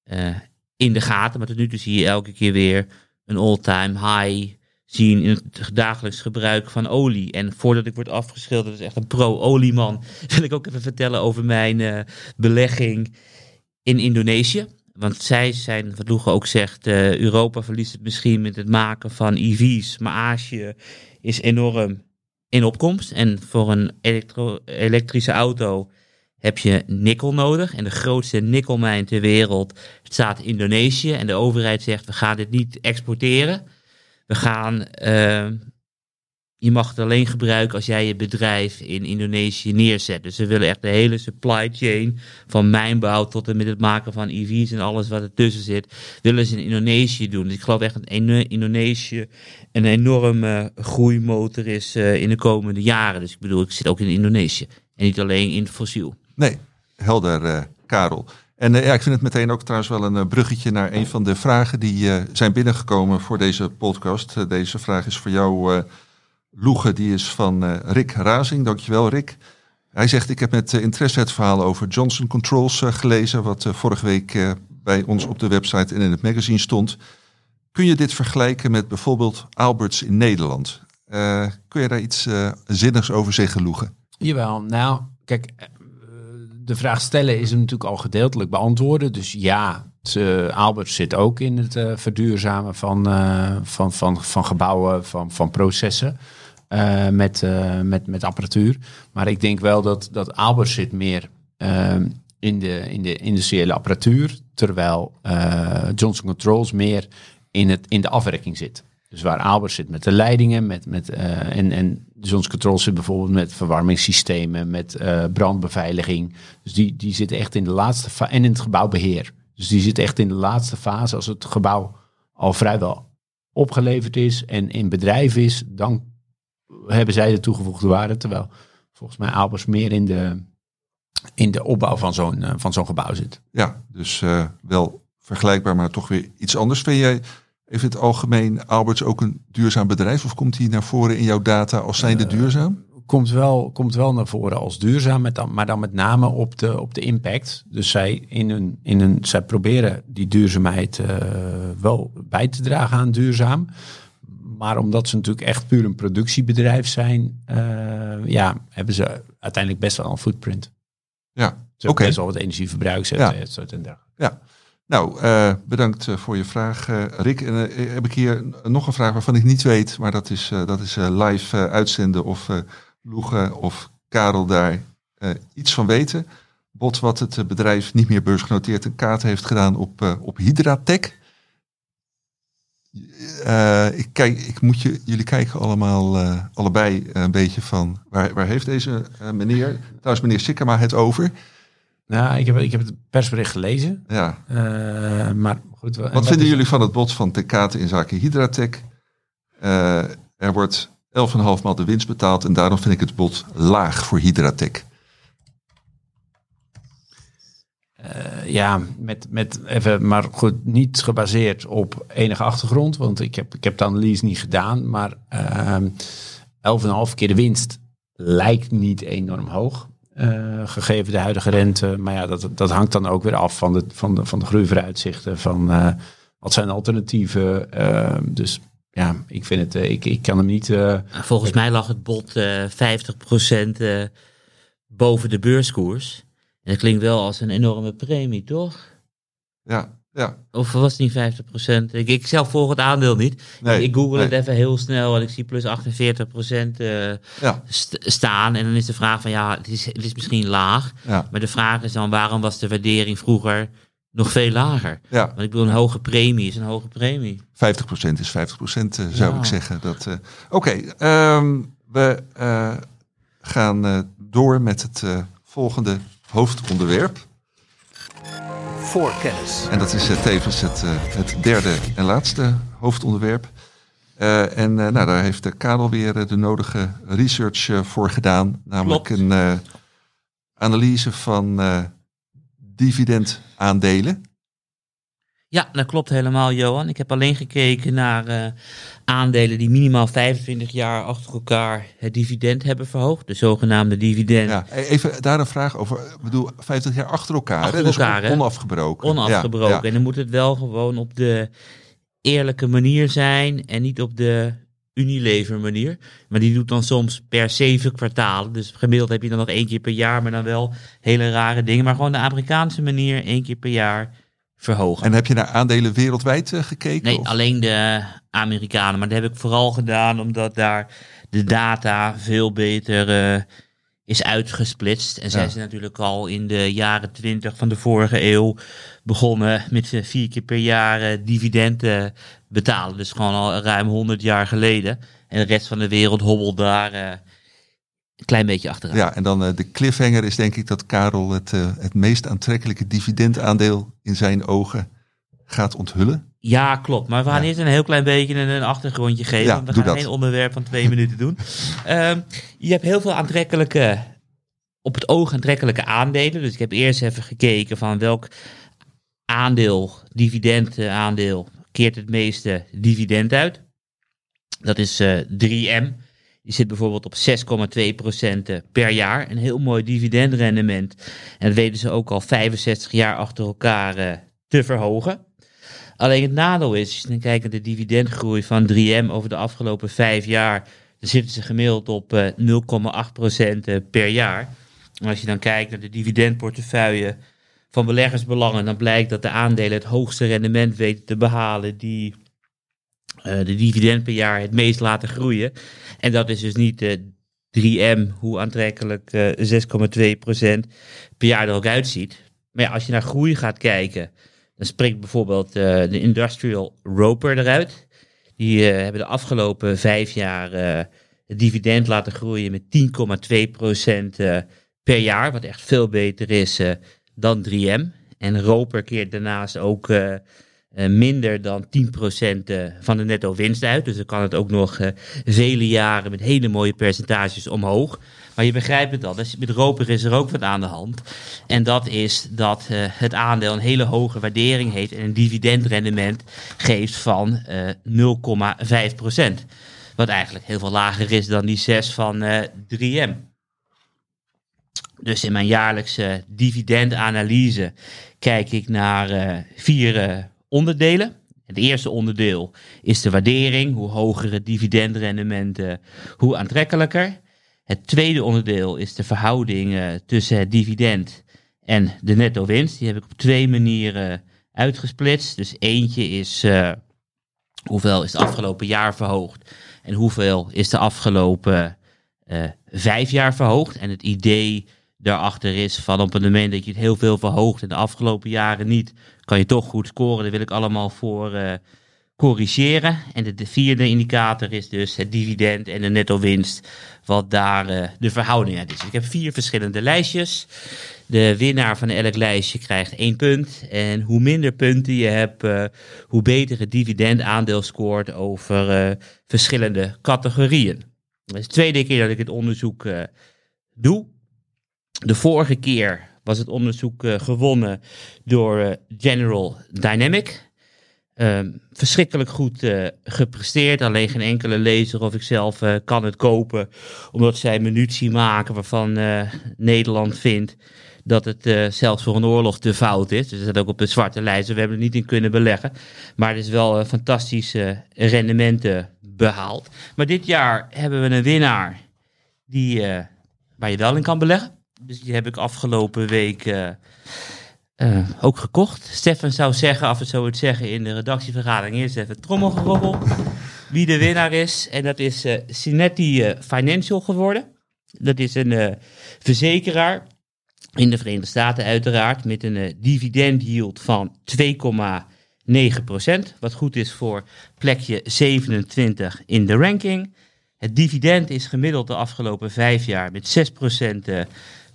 eh, in de gaten. Maar tot nu toe zie je elke keer weer een all-time high zien in het dagelijks gebruik van olie. En voordat ik word afgeschilderd als echt een pro-olieman, wil ik ook even vertellen over mijn eh, belegging in Indonesië. Want zij zijn, wat Loege ook zegt, Europa verliest het misschien met het maken van EV's. Maar Azië is enorm in opkomst. En voor een elektro- elektrische auto heb je nikkel nodig. En de grootste nikkelmijn ter wereld staat in Indonesië. En de overheid zegt, we gaan dit niet exporteren. We gaan, eh, je mag het alleen gebruiken als jij je bedrijf in Indonesië neerzet. Dus ze willen echt de hele supply chain van mijnbouw tot en met het maken van EV's en alles wat ertussen zit, willen ze in Indonesië doen. Dus ik geloof echt dat Indonesië een enorme groeimotor is eh, in de komende jaren. Dus ik bedoel, ik zit ook in Indonesië en niet alleen in fossiel. Nee, helder, eh, Karel. En eh, ja, ik vind het meteen ook trouwens wel een eh, bruggetje naar een van de vragen die eh, zijn binnengekomen voor deze podcast. Eh, deze vraag is voor jou, eh Loege, die is van eh, Rick Razing. Dankjewel, Rick. Hij zegt, ik heb met eh, interesse het verhaal over Johnson Controls eh, gelezen, wat vorige week bij ons op de website en in het magazine stond. Kun je dit vergelijken met bijvoorbeeld Alberts in Nederland? Kun je daar iets zinnigs over zeggen, Loege? Jawel, nou, kijk, de vraag stellen is hem natuurlijk al gedeeltelijk beantwoorden. Dus ja, het, eh, Albert zit ook in het verduurzamen van, van, van, van gebouwen, van, van processen eh, met, eh, met, met apparatuur. Maar ik denk wel dat, dat Albert zit meer eh, in, de, in de industriële apparatuur, terwijl eh, Johnson Controls meer in, het, in de afwerking zit. Dus waar Albert zit met de leidingen, met, met, en, en Johnson Controls zit bijvoorbeeld met verwarmingssystemen, met brandbeveiliging. Dus die, die zit echt in de laatste fase, en in het gebouwbeheer. Dus die zit echt in de laatste fase als het gebouw al vrijwel opgeleverd is en in bedrijf is, dan hebben zij de toegevoegde waarde. Terwijl volgens mij Albers meer in de, in de opbouw van zo'n eh, van zo'n gebouw zit. Ja, dus eh, wel vergelijkbaar, maar toch weer iets anders. Vind jij even het algemeen Alberts ook een duurzaam bedrijf? Of komt hij naar voren in jouw data als zijnde duurzaam? komt wel, komt wel naar voren als duurzaam, met dan, maar dan met name op de, op de impact. Dus zij, in hun, in hun, zij proberen die duurzaamheid eh, wel bij te dragen aan duurzaam. Maar omdat ze natuurlijk echt puur een productiebedrijf zijn, eh, ja, hebben ze uiteindelijk best wel een footprint. Ja, Ze oké. hebben best wel wat energieverbruik Ja. zetten. et cetera en dergelijke. Ja. Nou, eh, bedankt eh, voor je vraag, Rick. En heb ik hier nog een vraag waarvan ik niet weet, maar dat is, dat is live uitzenden of eh Loege of Karel daar iets van weten. Bot wat het bedrijf niet meer beursgenoteerd een kaart heeft gedaan op, op Hydratech. Eh, ik, kijk, ik moet je, jullie kijken allemaal eh, allebei een beetje van waar, waar heeft deze eh, meneer, trouwens meneer Sikkema het over? Nou, ik heb, ik heb het persbericht gelezen. Ja, maar goed, Wat vinden is- jullie van het bod van Tecate in zaken Hydratec? Eh, er wordt 11,5 maal de winst betaald en daarom vind ik het bod laag voor Hydratec. Eh, ja, met, met even, maar goed, niet gebaseerd op enige achtergrond, want ik heb, ik heb de analyse niet gedaan, maar ehm 11,5 keer de winst lijkt niet enorm hoog, eh, gegeven de huidige rente. Maar ja, dat, dat hangt dan ook weer af van de, van de, van de groeivooruitzichten, van eh, wat zijn alternatieven. eh, dus ja, ik vind het, ik, ik kan hem niet... Volgens mij lag het bod eh 50% eh, boven de beurskoers. Dat klinkt wel als een enorme premie, toch? Ja, ja. Of was het niet 50%? Ik, ik zelf volg het aandeel niet. Nee, ik google het even heel snel en ik zie plus 48% eh, Ja, st- staan. En dan is de vraag van ja, het is, het is misschien laag. ja, Maar de vraag is dan waarom was de waardering vroeger nog veel lager? ja. Want ik bedoel, een hoge premie is een hoge premie. 50% is 50% eh, zou ik zeggen. Dat, eh, Oké, ehm, we gaan door met het volgende hoofdonderwerp. Voorkennis. En dat is eh, tevens het, eh, het derde en laatste hoofdonderwerp. Eh, en nou, daar heeft de Karel weer de nodige research voor gedaan. Namelijk Klopt. een analyse van dividendaandelen. Ja, dat klopt helemaal, Johan. Ik heb alleen gekeken naar eh, aandelen die minimaal 25 jaar achter elkaar het dividend hebben verhoogd. De zogenaamde dividend. Ja, e- even daar een vraag over. Ik bedoel, 50 jaar achter elkaar. Achter hè? Dus elkaar, onafgebroken. Onafgebroken. Ja, ja. En dan moet het wel gewoon op de eerlijke manier zijn en niet op de Unilever manier. Maar die doet dan soms per zeven kwartalen. Dus gemiddeld heb je dan nog één keer per jaar, maar dan wel hele rare dingen. Maar gewoon de Amerikaanse manier, één keer per jaar verhogen. En heb je naar aandelen wereldwijd eh, gekeken? Nee, of? alleen de Amerikanen. Maar dat heb ik vooral gedaan omdat daar de data veel beter eh, is uitgesplitst. En zij Ja. zijn natuurlijk al in de jaren twintig van de vorige eeuw begonnen met eh, vier keer per jaar eh, dividenden betalen. Dus gewoon al ruim 100 jaar geleden. En de rest van de wereld hobbelt daar een klein beetje achteraan. Ja, en dan eh, de cliffhanger is denk ik dat Karel het, eh, het meest aantrekkelijke dividendaandeel in zijn ogen gaat onthullen. Ja, klopt. Maar we gaan Ja. eerst een heel klein beetje een, een achtergrondje geven. Ja, we gaan dat. geen onderwerp van twee minuten doen. Ehm, je hebt heel veel aantrekkelijke, op het oog aantrekkelijke aandelen. Dus ik heb eerst even gekeken van welk aandeel, dividendaandeel, keert het meeste dividend uit. Dat is eh 3M. Die zit bijvoorbeeld op 6,2% per jaar. Een heel mooi dividendrendement. En dat weten ze ook al 65 jaar achter elkaar eh, te verhogen. Alleen het nadeel is, als je dan kijkt naar de dividendgroei van 3M over de afgelopen vijf jaar, dan zitten ze gemiddeld op eh, 0,8% eh, per jaar. En als je dan kijkt naar de dividendportefeuille van beleggersbelangen, dan blijkt dat de aandelen het hoogste rendement weten te behalen die eh, de dividend per jaar het meest laten groeien. En dat is dus niet eh 3M, hoe aantrekkelijk eh 6,2% per jaar er ook uitziet. Maar als je naar groei gaat kijken, dan spreekt bijvoorbeeld eh, de Industrial Roper eruit. Die eh, hebben de afgelopen vijf jaar eh, het dividend laten groeien met 10,2% eh, per jaar. Wat echt veel beter is eh, dan 3M. En Roper keert daarnaast ook eh, eh, minder dan 10% eh, van de netto winst uit. Dus dan kan het ook nog eh, vele jaren met hele mooie percentages omhoog. Maar je begrijpt het al, dus met Roper is er ook wat aan de hand. En dat is dat eh, het aandeel een hele hoge waardering heeft en een dividendrendement geeft van eh 0,5%. Wat eigenlijk heel veel lager is dan die 6 van eh 3M. Dus in mijn jaarlijkse dividendanalyse kijk ik naar eh, vier eh, onderdelen. Het eerste onderdeel is de waardering. Hoe hoger het dividendrendement, eh, hoe aantrekkelijker. Het tweede onderdeel is de verhouding eh, tussen het dividend en de netto winst. Die heb ik op twee manieren uitgesplitst. Dus eentje is eh, hoeveel is het afgelopen jaar verhoogd en hoeveel is de afgelopen eh, vijf jaar verhoogd. En het idee daarachter is van op het moment dat je het heel veel verhoogt en de afgelopen jaren niet, kan je toch goed scoren. Daar wil ik allemaal voor eh, corrigeren. En de, de vierde indicator is dus het dividend en de netto winst, wat daar eh, de verhouding uit is. Ik heb vier verschillende lijstjes. De winnaar van elk lijstje krijgt één punt. En hoe minder punten je hebt, eh, hoe beter het dividendaandeel scoort over verschillende categorieën. Dat is de tweede keer dat ik het onderzoek doe. De vorige keer was het onderzoek eh, gewonnen door eh, General Dynamic. Ehm, verschrikkelijk goed eh, gepresteerd. Alleen geen enkele lezer of ik zelf kan het kopen. Omdat zij munitie maken waarvan Nederland vindt dat het zelfs voor een oorlog te fout is. Dus dat ook op de zwarte lijst. We hebben er niet in kunnen beleggen. Maar het is wel fantastische rendementen behaald. Maar dit jaar hebben we een winnaar die, waar je wel in kan beleggen. Dus die heb ik afgelopen week eh, eh, ook gekocht. Stefan zou zeggen, af en toe het zeggen in de redactievergadering, eerst even trommelgerobbel. Wie de winnaar is. En dat is eh Cinetti Financial geworden. Dat is een verzekeraar in de Verenigde Staten uiteraard. Met een dividend yield van 2,9%. Wat goed is voor plekje 27 in de ranking. Het dividend is gemiddeld de afgelopen vijf jaar met 6% eh,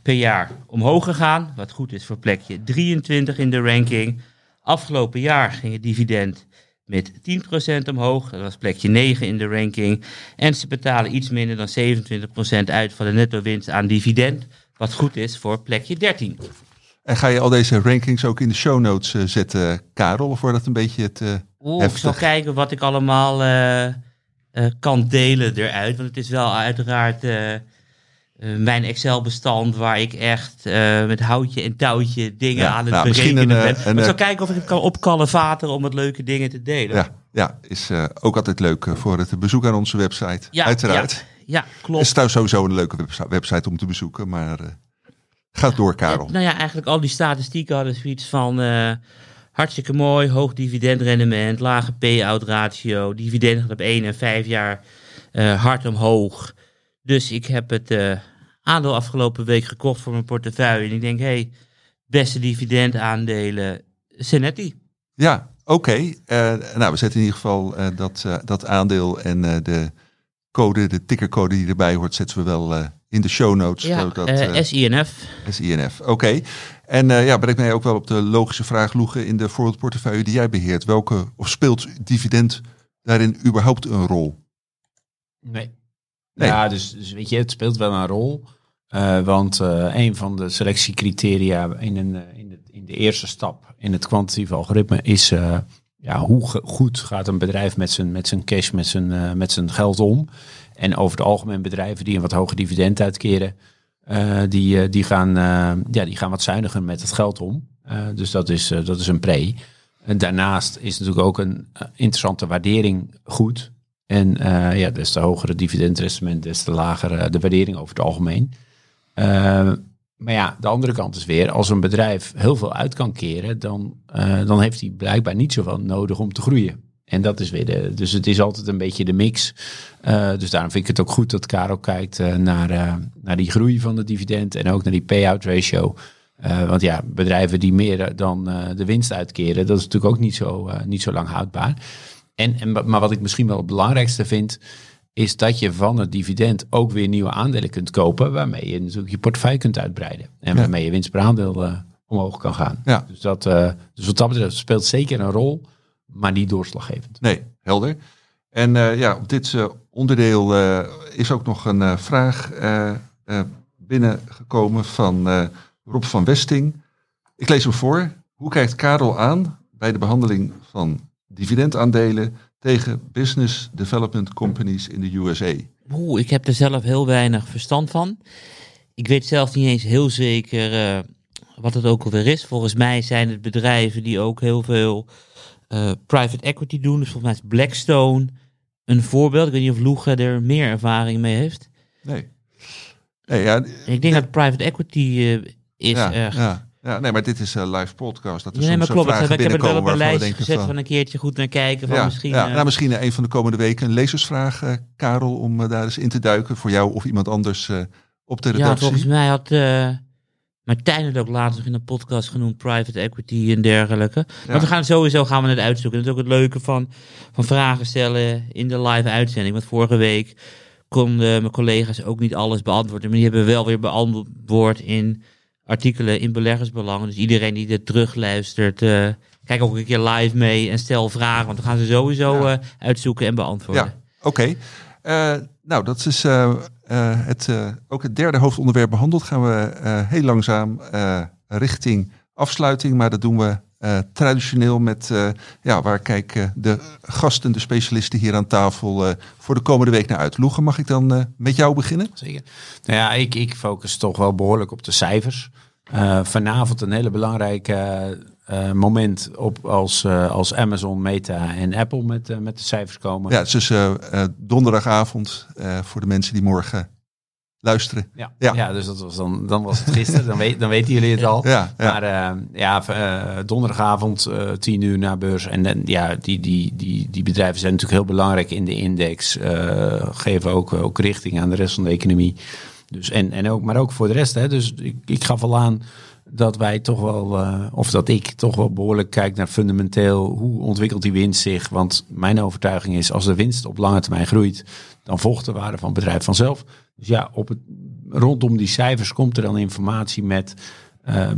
per jaar omhoog gegaan. Wat goed is voor plekje 23 in de ranking. Afgelopen jaar ging het dividend met 10% omhoog. Dat was plekje 9 in de ranking. En ze betalen iets minder dan 27% uit van de netto winst aan dividend. Wat goed is voor plekje 13. En ga je al deze rankings ook in de show notes eh, zetten, Karel? Of wordt dat een beetje het... eh, Oeh, ik zal kijken wat ik allemaal eh, kan delen eruit. Want het is wel uiteraard mijn Excel-bestand waar ik echt eh, met houtje en touwtje dingen Ja, aan het nou, berekenen een, ben. eh, een, ik zal eh, kijken of ik het kan opkalevateren om wat leuke dingen te delen. ja, ja, is eh, ook altijd leuk eh, voor het bezoek aan onze website. Ja, Uiteraard. Ja, ja, Het klopt. is trouwens sowieso een leuke websi- website om te bezoeken, maar eh ga door, Karel. Nou ja, eigenlijk al die statistieken hadden zoiets van eh, hartstikke mooi, hoog dividendrendement, lage payout ratio, dividend gaat op 1 en 5 jaar eh, hard omhoog. Dus ik heb het eh, aandeel afgelopen week gekocht voor mijn portefeuille. En ik denk, hé, hey, beste dividendaandelen, Senetti. Ja, oké. Eh, nou, we zetten in ieder geval eh, dat, eh, dat aandeel en eh, de code, de tickercode die erbij hoort, zetten we wel eh, in de show notes. Ja, eh, eh, SINF. SINF. Oké. En eh, ja, brengt mij ook wel op de logische vraag, Loegen, in de voorbeeldportefeuille die jij beheert. Welke, of speelt dividend daarin überhaupt een rol? Nee. Ja, dus, dus weet je, het speelt wel een rol. Eh, want eh, een van de selectiecriteria in, een, eh, in, de, in de eerste stap in het kwantitatieve algoritme is ja, hoe ge- goed gaat een bedrijf met zijn, met zijn cash, met zijn, met zijn geld om. En over het algemeen bedrijven die een wat hoger dividend uitkeren, die, die, gaan, ja, die gaan wat zuiniger met het geld om. Dus dat is, dat is een pre. En daarnaast is natuurlijk ook een interessante waardering goed. En eh, ja, des te hogere dividendrendement, des te lager eh, de waardering over het algemeen. Eh, maar ja, de andere kant is weer, als een bedrijf heel veel uit kan keren, dan, dan heeft hij blijkbaar niet zoveel nodig om te groeien. En dat is weer de, dus het is altijd een beetje de mix. Dus daarom vind ik het ook goed dat Karel kijkt naar, naar die groei van de dividend en ook naar die payout ratio. Want ja, bedrijven die meer dan de winst uitkeren, dat is natuurlijk ook niet zo, niet zo lang houdbaar. En, en, maar wat ik misschien wel het belangrijkste vind, is dat je van het dividend ook weer nieuwe aandelen kunt kopen, waarmee je natuurlijk je portefeuille kunt uitbreiden. En Ja. waarmee je winst per aandeel eh, omhoog kan gaan. Ja. Dus, dat, eh, dus wat dat betreft speelt zeker een rol, maar niet doorslaggevend. Nee, helder. En eh, ja, op dit onderdeel is ook nog een vraag binnengekomen van Rob van Westing. Ik lees hem voor. Hoe kijkt Karel aan bij de behandeling van dividendaandelen tegen business development companies in de USA? Oeh, ik heb er zelf heel weinig verstand van. Ik weet zelf niet eens heel zeker eh, wat het ook alweer is. Volgens mij zijn het bedrijven die ook heel veel eh, private equity doen. Dus volgens mij is Blackstone een voorbeeld. Ik weet niet of Loege er meer ervaring mee heeft. Nee. Nee, ja, Ik denk dat private equity eh, is ja, erg. ja, ja, nee, maar dit is een live podcast. Dat er Ja, nee, maar klopt. Ik vragen heb, ik heb het wel op een lijst gezet van- van een keertje goed naar kijken. Van ja, misschien, ja. eh, nou, misschien een van de komende weken een lezersvraag, eh, Karel, om eh, daar eens in te duiken voor jou of iemand anders eh, op de Ja, redactie. volgens mij had Martijn het ook laatst nog in een podcast genoemd, private equity en dergelijke. Maar we gaan sowieso gaan we het uitzoeken. Dat is ook het leuke van, van vragen stellen in de live uitzending. Want vorige week konden mijn collega's ook niet alles beantwoorden. Maar die hebben wel weer beantwoord in artikelen in beleggersbelangen. Dus iedereen die dit terugluistert, uh, kijk ook een keer live mee en stel vragen. Want dan gaan ze sowieso ja. uh, uitzoeken en beantwoorden. Ja, oké. Okay. Uh, nou, dat is het, ook het derde hoofdonderwerp behandeld. Gaan we heel langzaam richting afsluiting. Maar dat doen we traditioneel met, ja, waar kijken de gasten, de specialisten hier aan tafel voor de komende week naar uit. Loegen, mag ik dan met jou beginnen? Zeker. Nou ja, ik, ik focus toch wel behoorlijk op de cijfers. Vanavond een hele belangrijke uh, moment op als, uh, als Amazon, Meta en Apple met, met de cijfers komen. Ja, het is dus donderdagavond voor de mensen die morgen luisteren. Ja, ja. ja dus dat was dan, dan was het gisteren, dan, weet, dan weten jullie het al. Ja, ja. Maar ja, donderdagavond tien uur naar beurs. En dan, ja, die, die, die, die bedrijven zijn natuurlijk heel belangrijk in de index. geven ook, ook richting aan de rest van de economie. Dus en, en ook, maar ook voor de rest. Hè. Dus ik, ik gaf al aan dat wij toch wel, of dat ik toch wel behoorlijk kijk naar fundamenteel hoe ontwikkelt die winst zich. Want mijn overtuiging is, als de winst op lange termijn groeit, dan volgt de waarde van het bedrijf vanzelf. Dus ja, op het, rondom die cijfers komt er dan informatie met uh,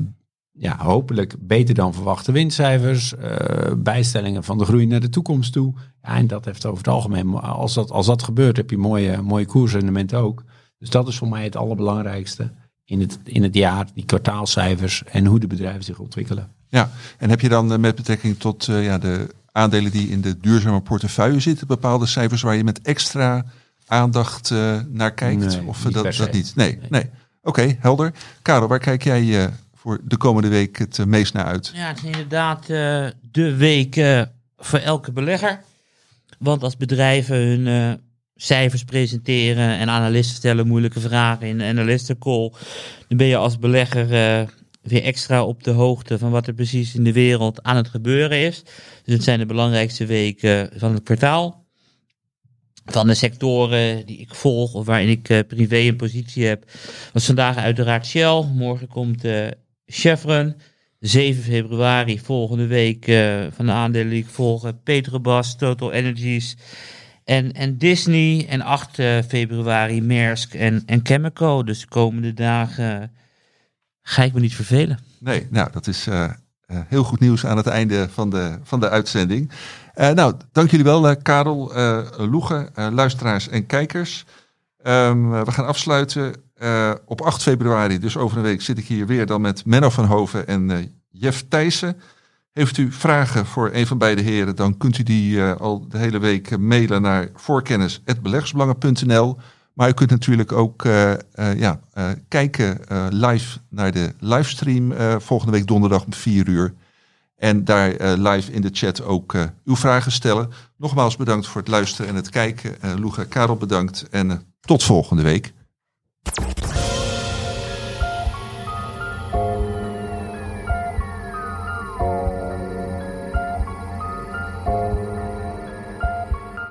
ja, hopelijk beter dan verwachte winstcijfers, uh, bijstellingen van de groei naar de toekomst toe. Ja, en dat heeft over het algemeen, als dat, als dat gebeurt, heb je mooie, mooie koersrendementen ook. Dus dat is voor mij het allerbelangrijkste in het, in het jaar, die kwartaalcijfers en hoe de bedrijven zich ontwikkelen. Ja, en heb je dan eh, met betrekking tot eh, ja, de aandelen die in de duurzame portefeuille zitten, bepaalde cijfers waar je met extra aandacht eh, naar kijkt? Nee, of niet dat, dat niet? Nee, Nee. nee. Oké, helder. Karel, waar kijk jij eh, voor de komende week het eh, meest naar uit? Ja, het is inderdaad eh, de week voor elke belegger. Want als bedrijven hun eh, cijfers presenteren en analisten stellen moeilijke vragen in de analistencall, dan ben je als belegger eh, weer extra op de hoogte van wat er precies in de wereld aan het gebeuren is. Dus het zijn de belangrijkste weken van het kwartaal. Van de sectoren die ik volg of waarin ik eh, privé een positie heb, was vandaag uiteraard Shell. Morgen komt eh Chevron. 7 februari volgende week eh, van de aandelen die ik volg. Petrobras, Total Energies en, en Disney. En 8 eh, februari Maersk en, en Chemico. Dus de komende dagen ga ik me niet vervelen. Nee, nou, dat is heel goed nieuws aan het einde van de, van de uitzending. Eh, nou, dank jullie wel, eh, Karel, eh Loege, eh, luisteraars en kijkers. Ehm, eh, we gaan afsluiten. Eh, op 8 februari, dus over een week, zit ik hier weer dan met Menno van Hoven en eh, Jeff Thijssen. Heeft u vragen voor een van beide heren, dan kunt u die eh, al de hele week eh, mailen naar voorkennis.belegsbelangen.nl. Maar u kunt natuurlijk ook eh, eh, ja, eh, kijken live naar de livestream volgende week donderdag om 4 uur. En daar live in de chat ook uw vragen stellen. Nogmaals bedankt voor het luisteren en het kijken. Loega, Karel bedankt en tot volgende week.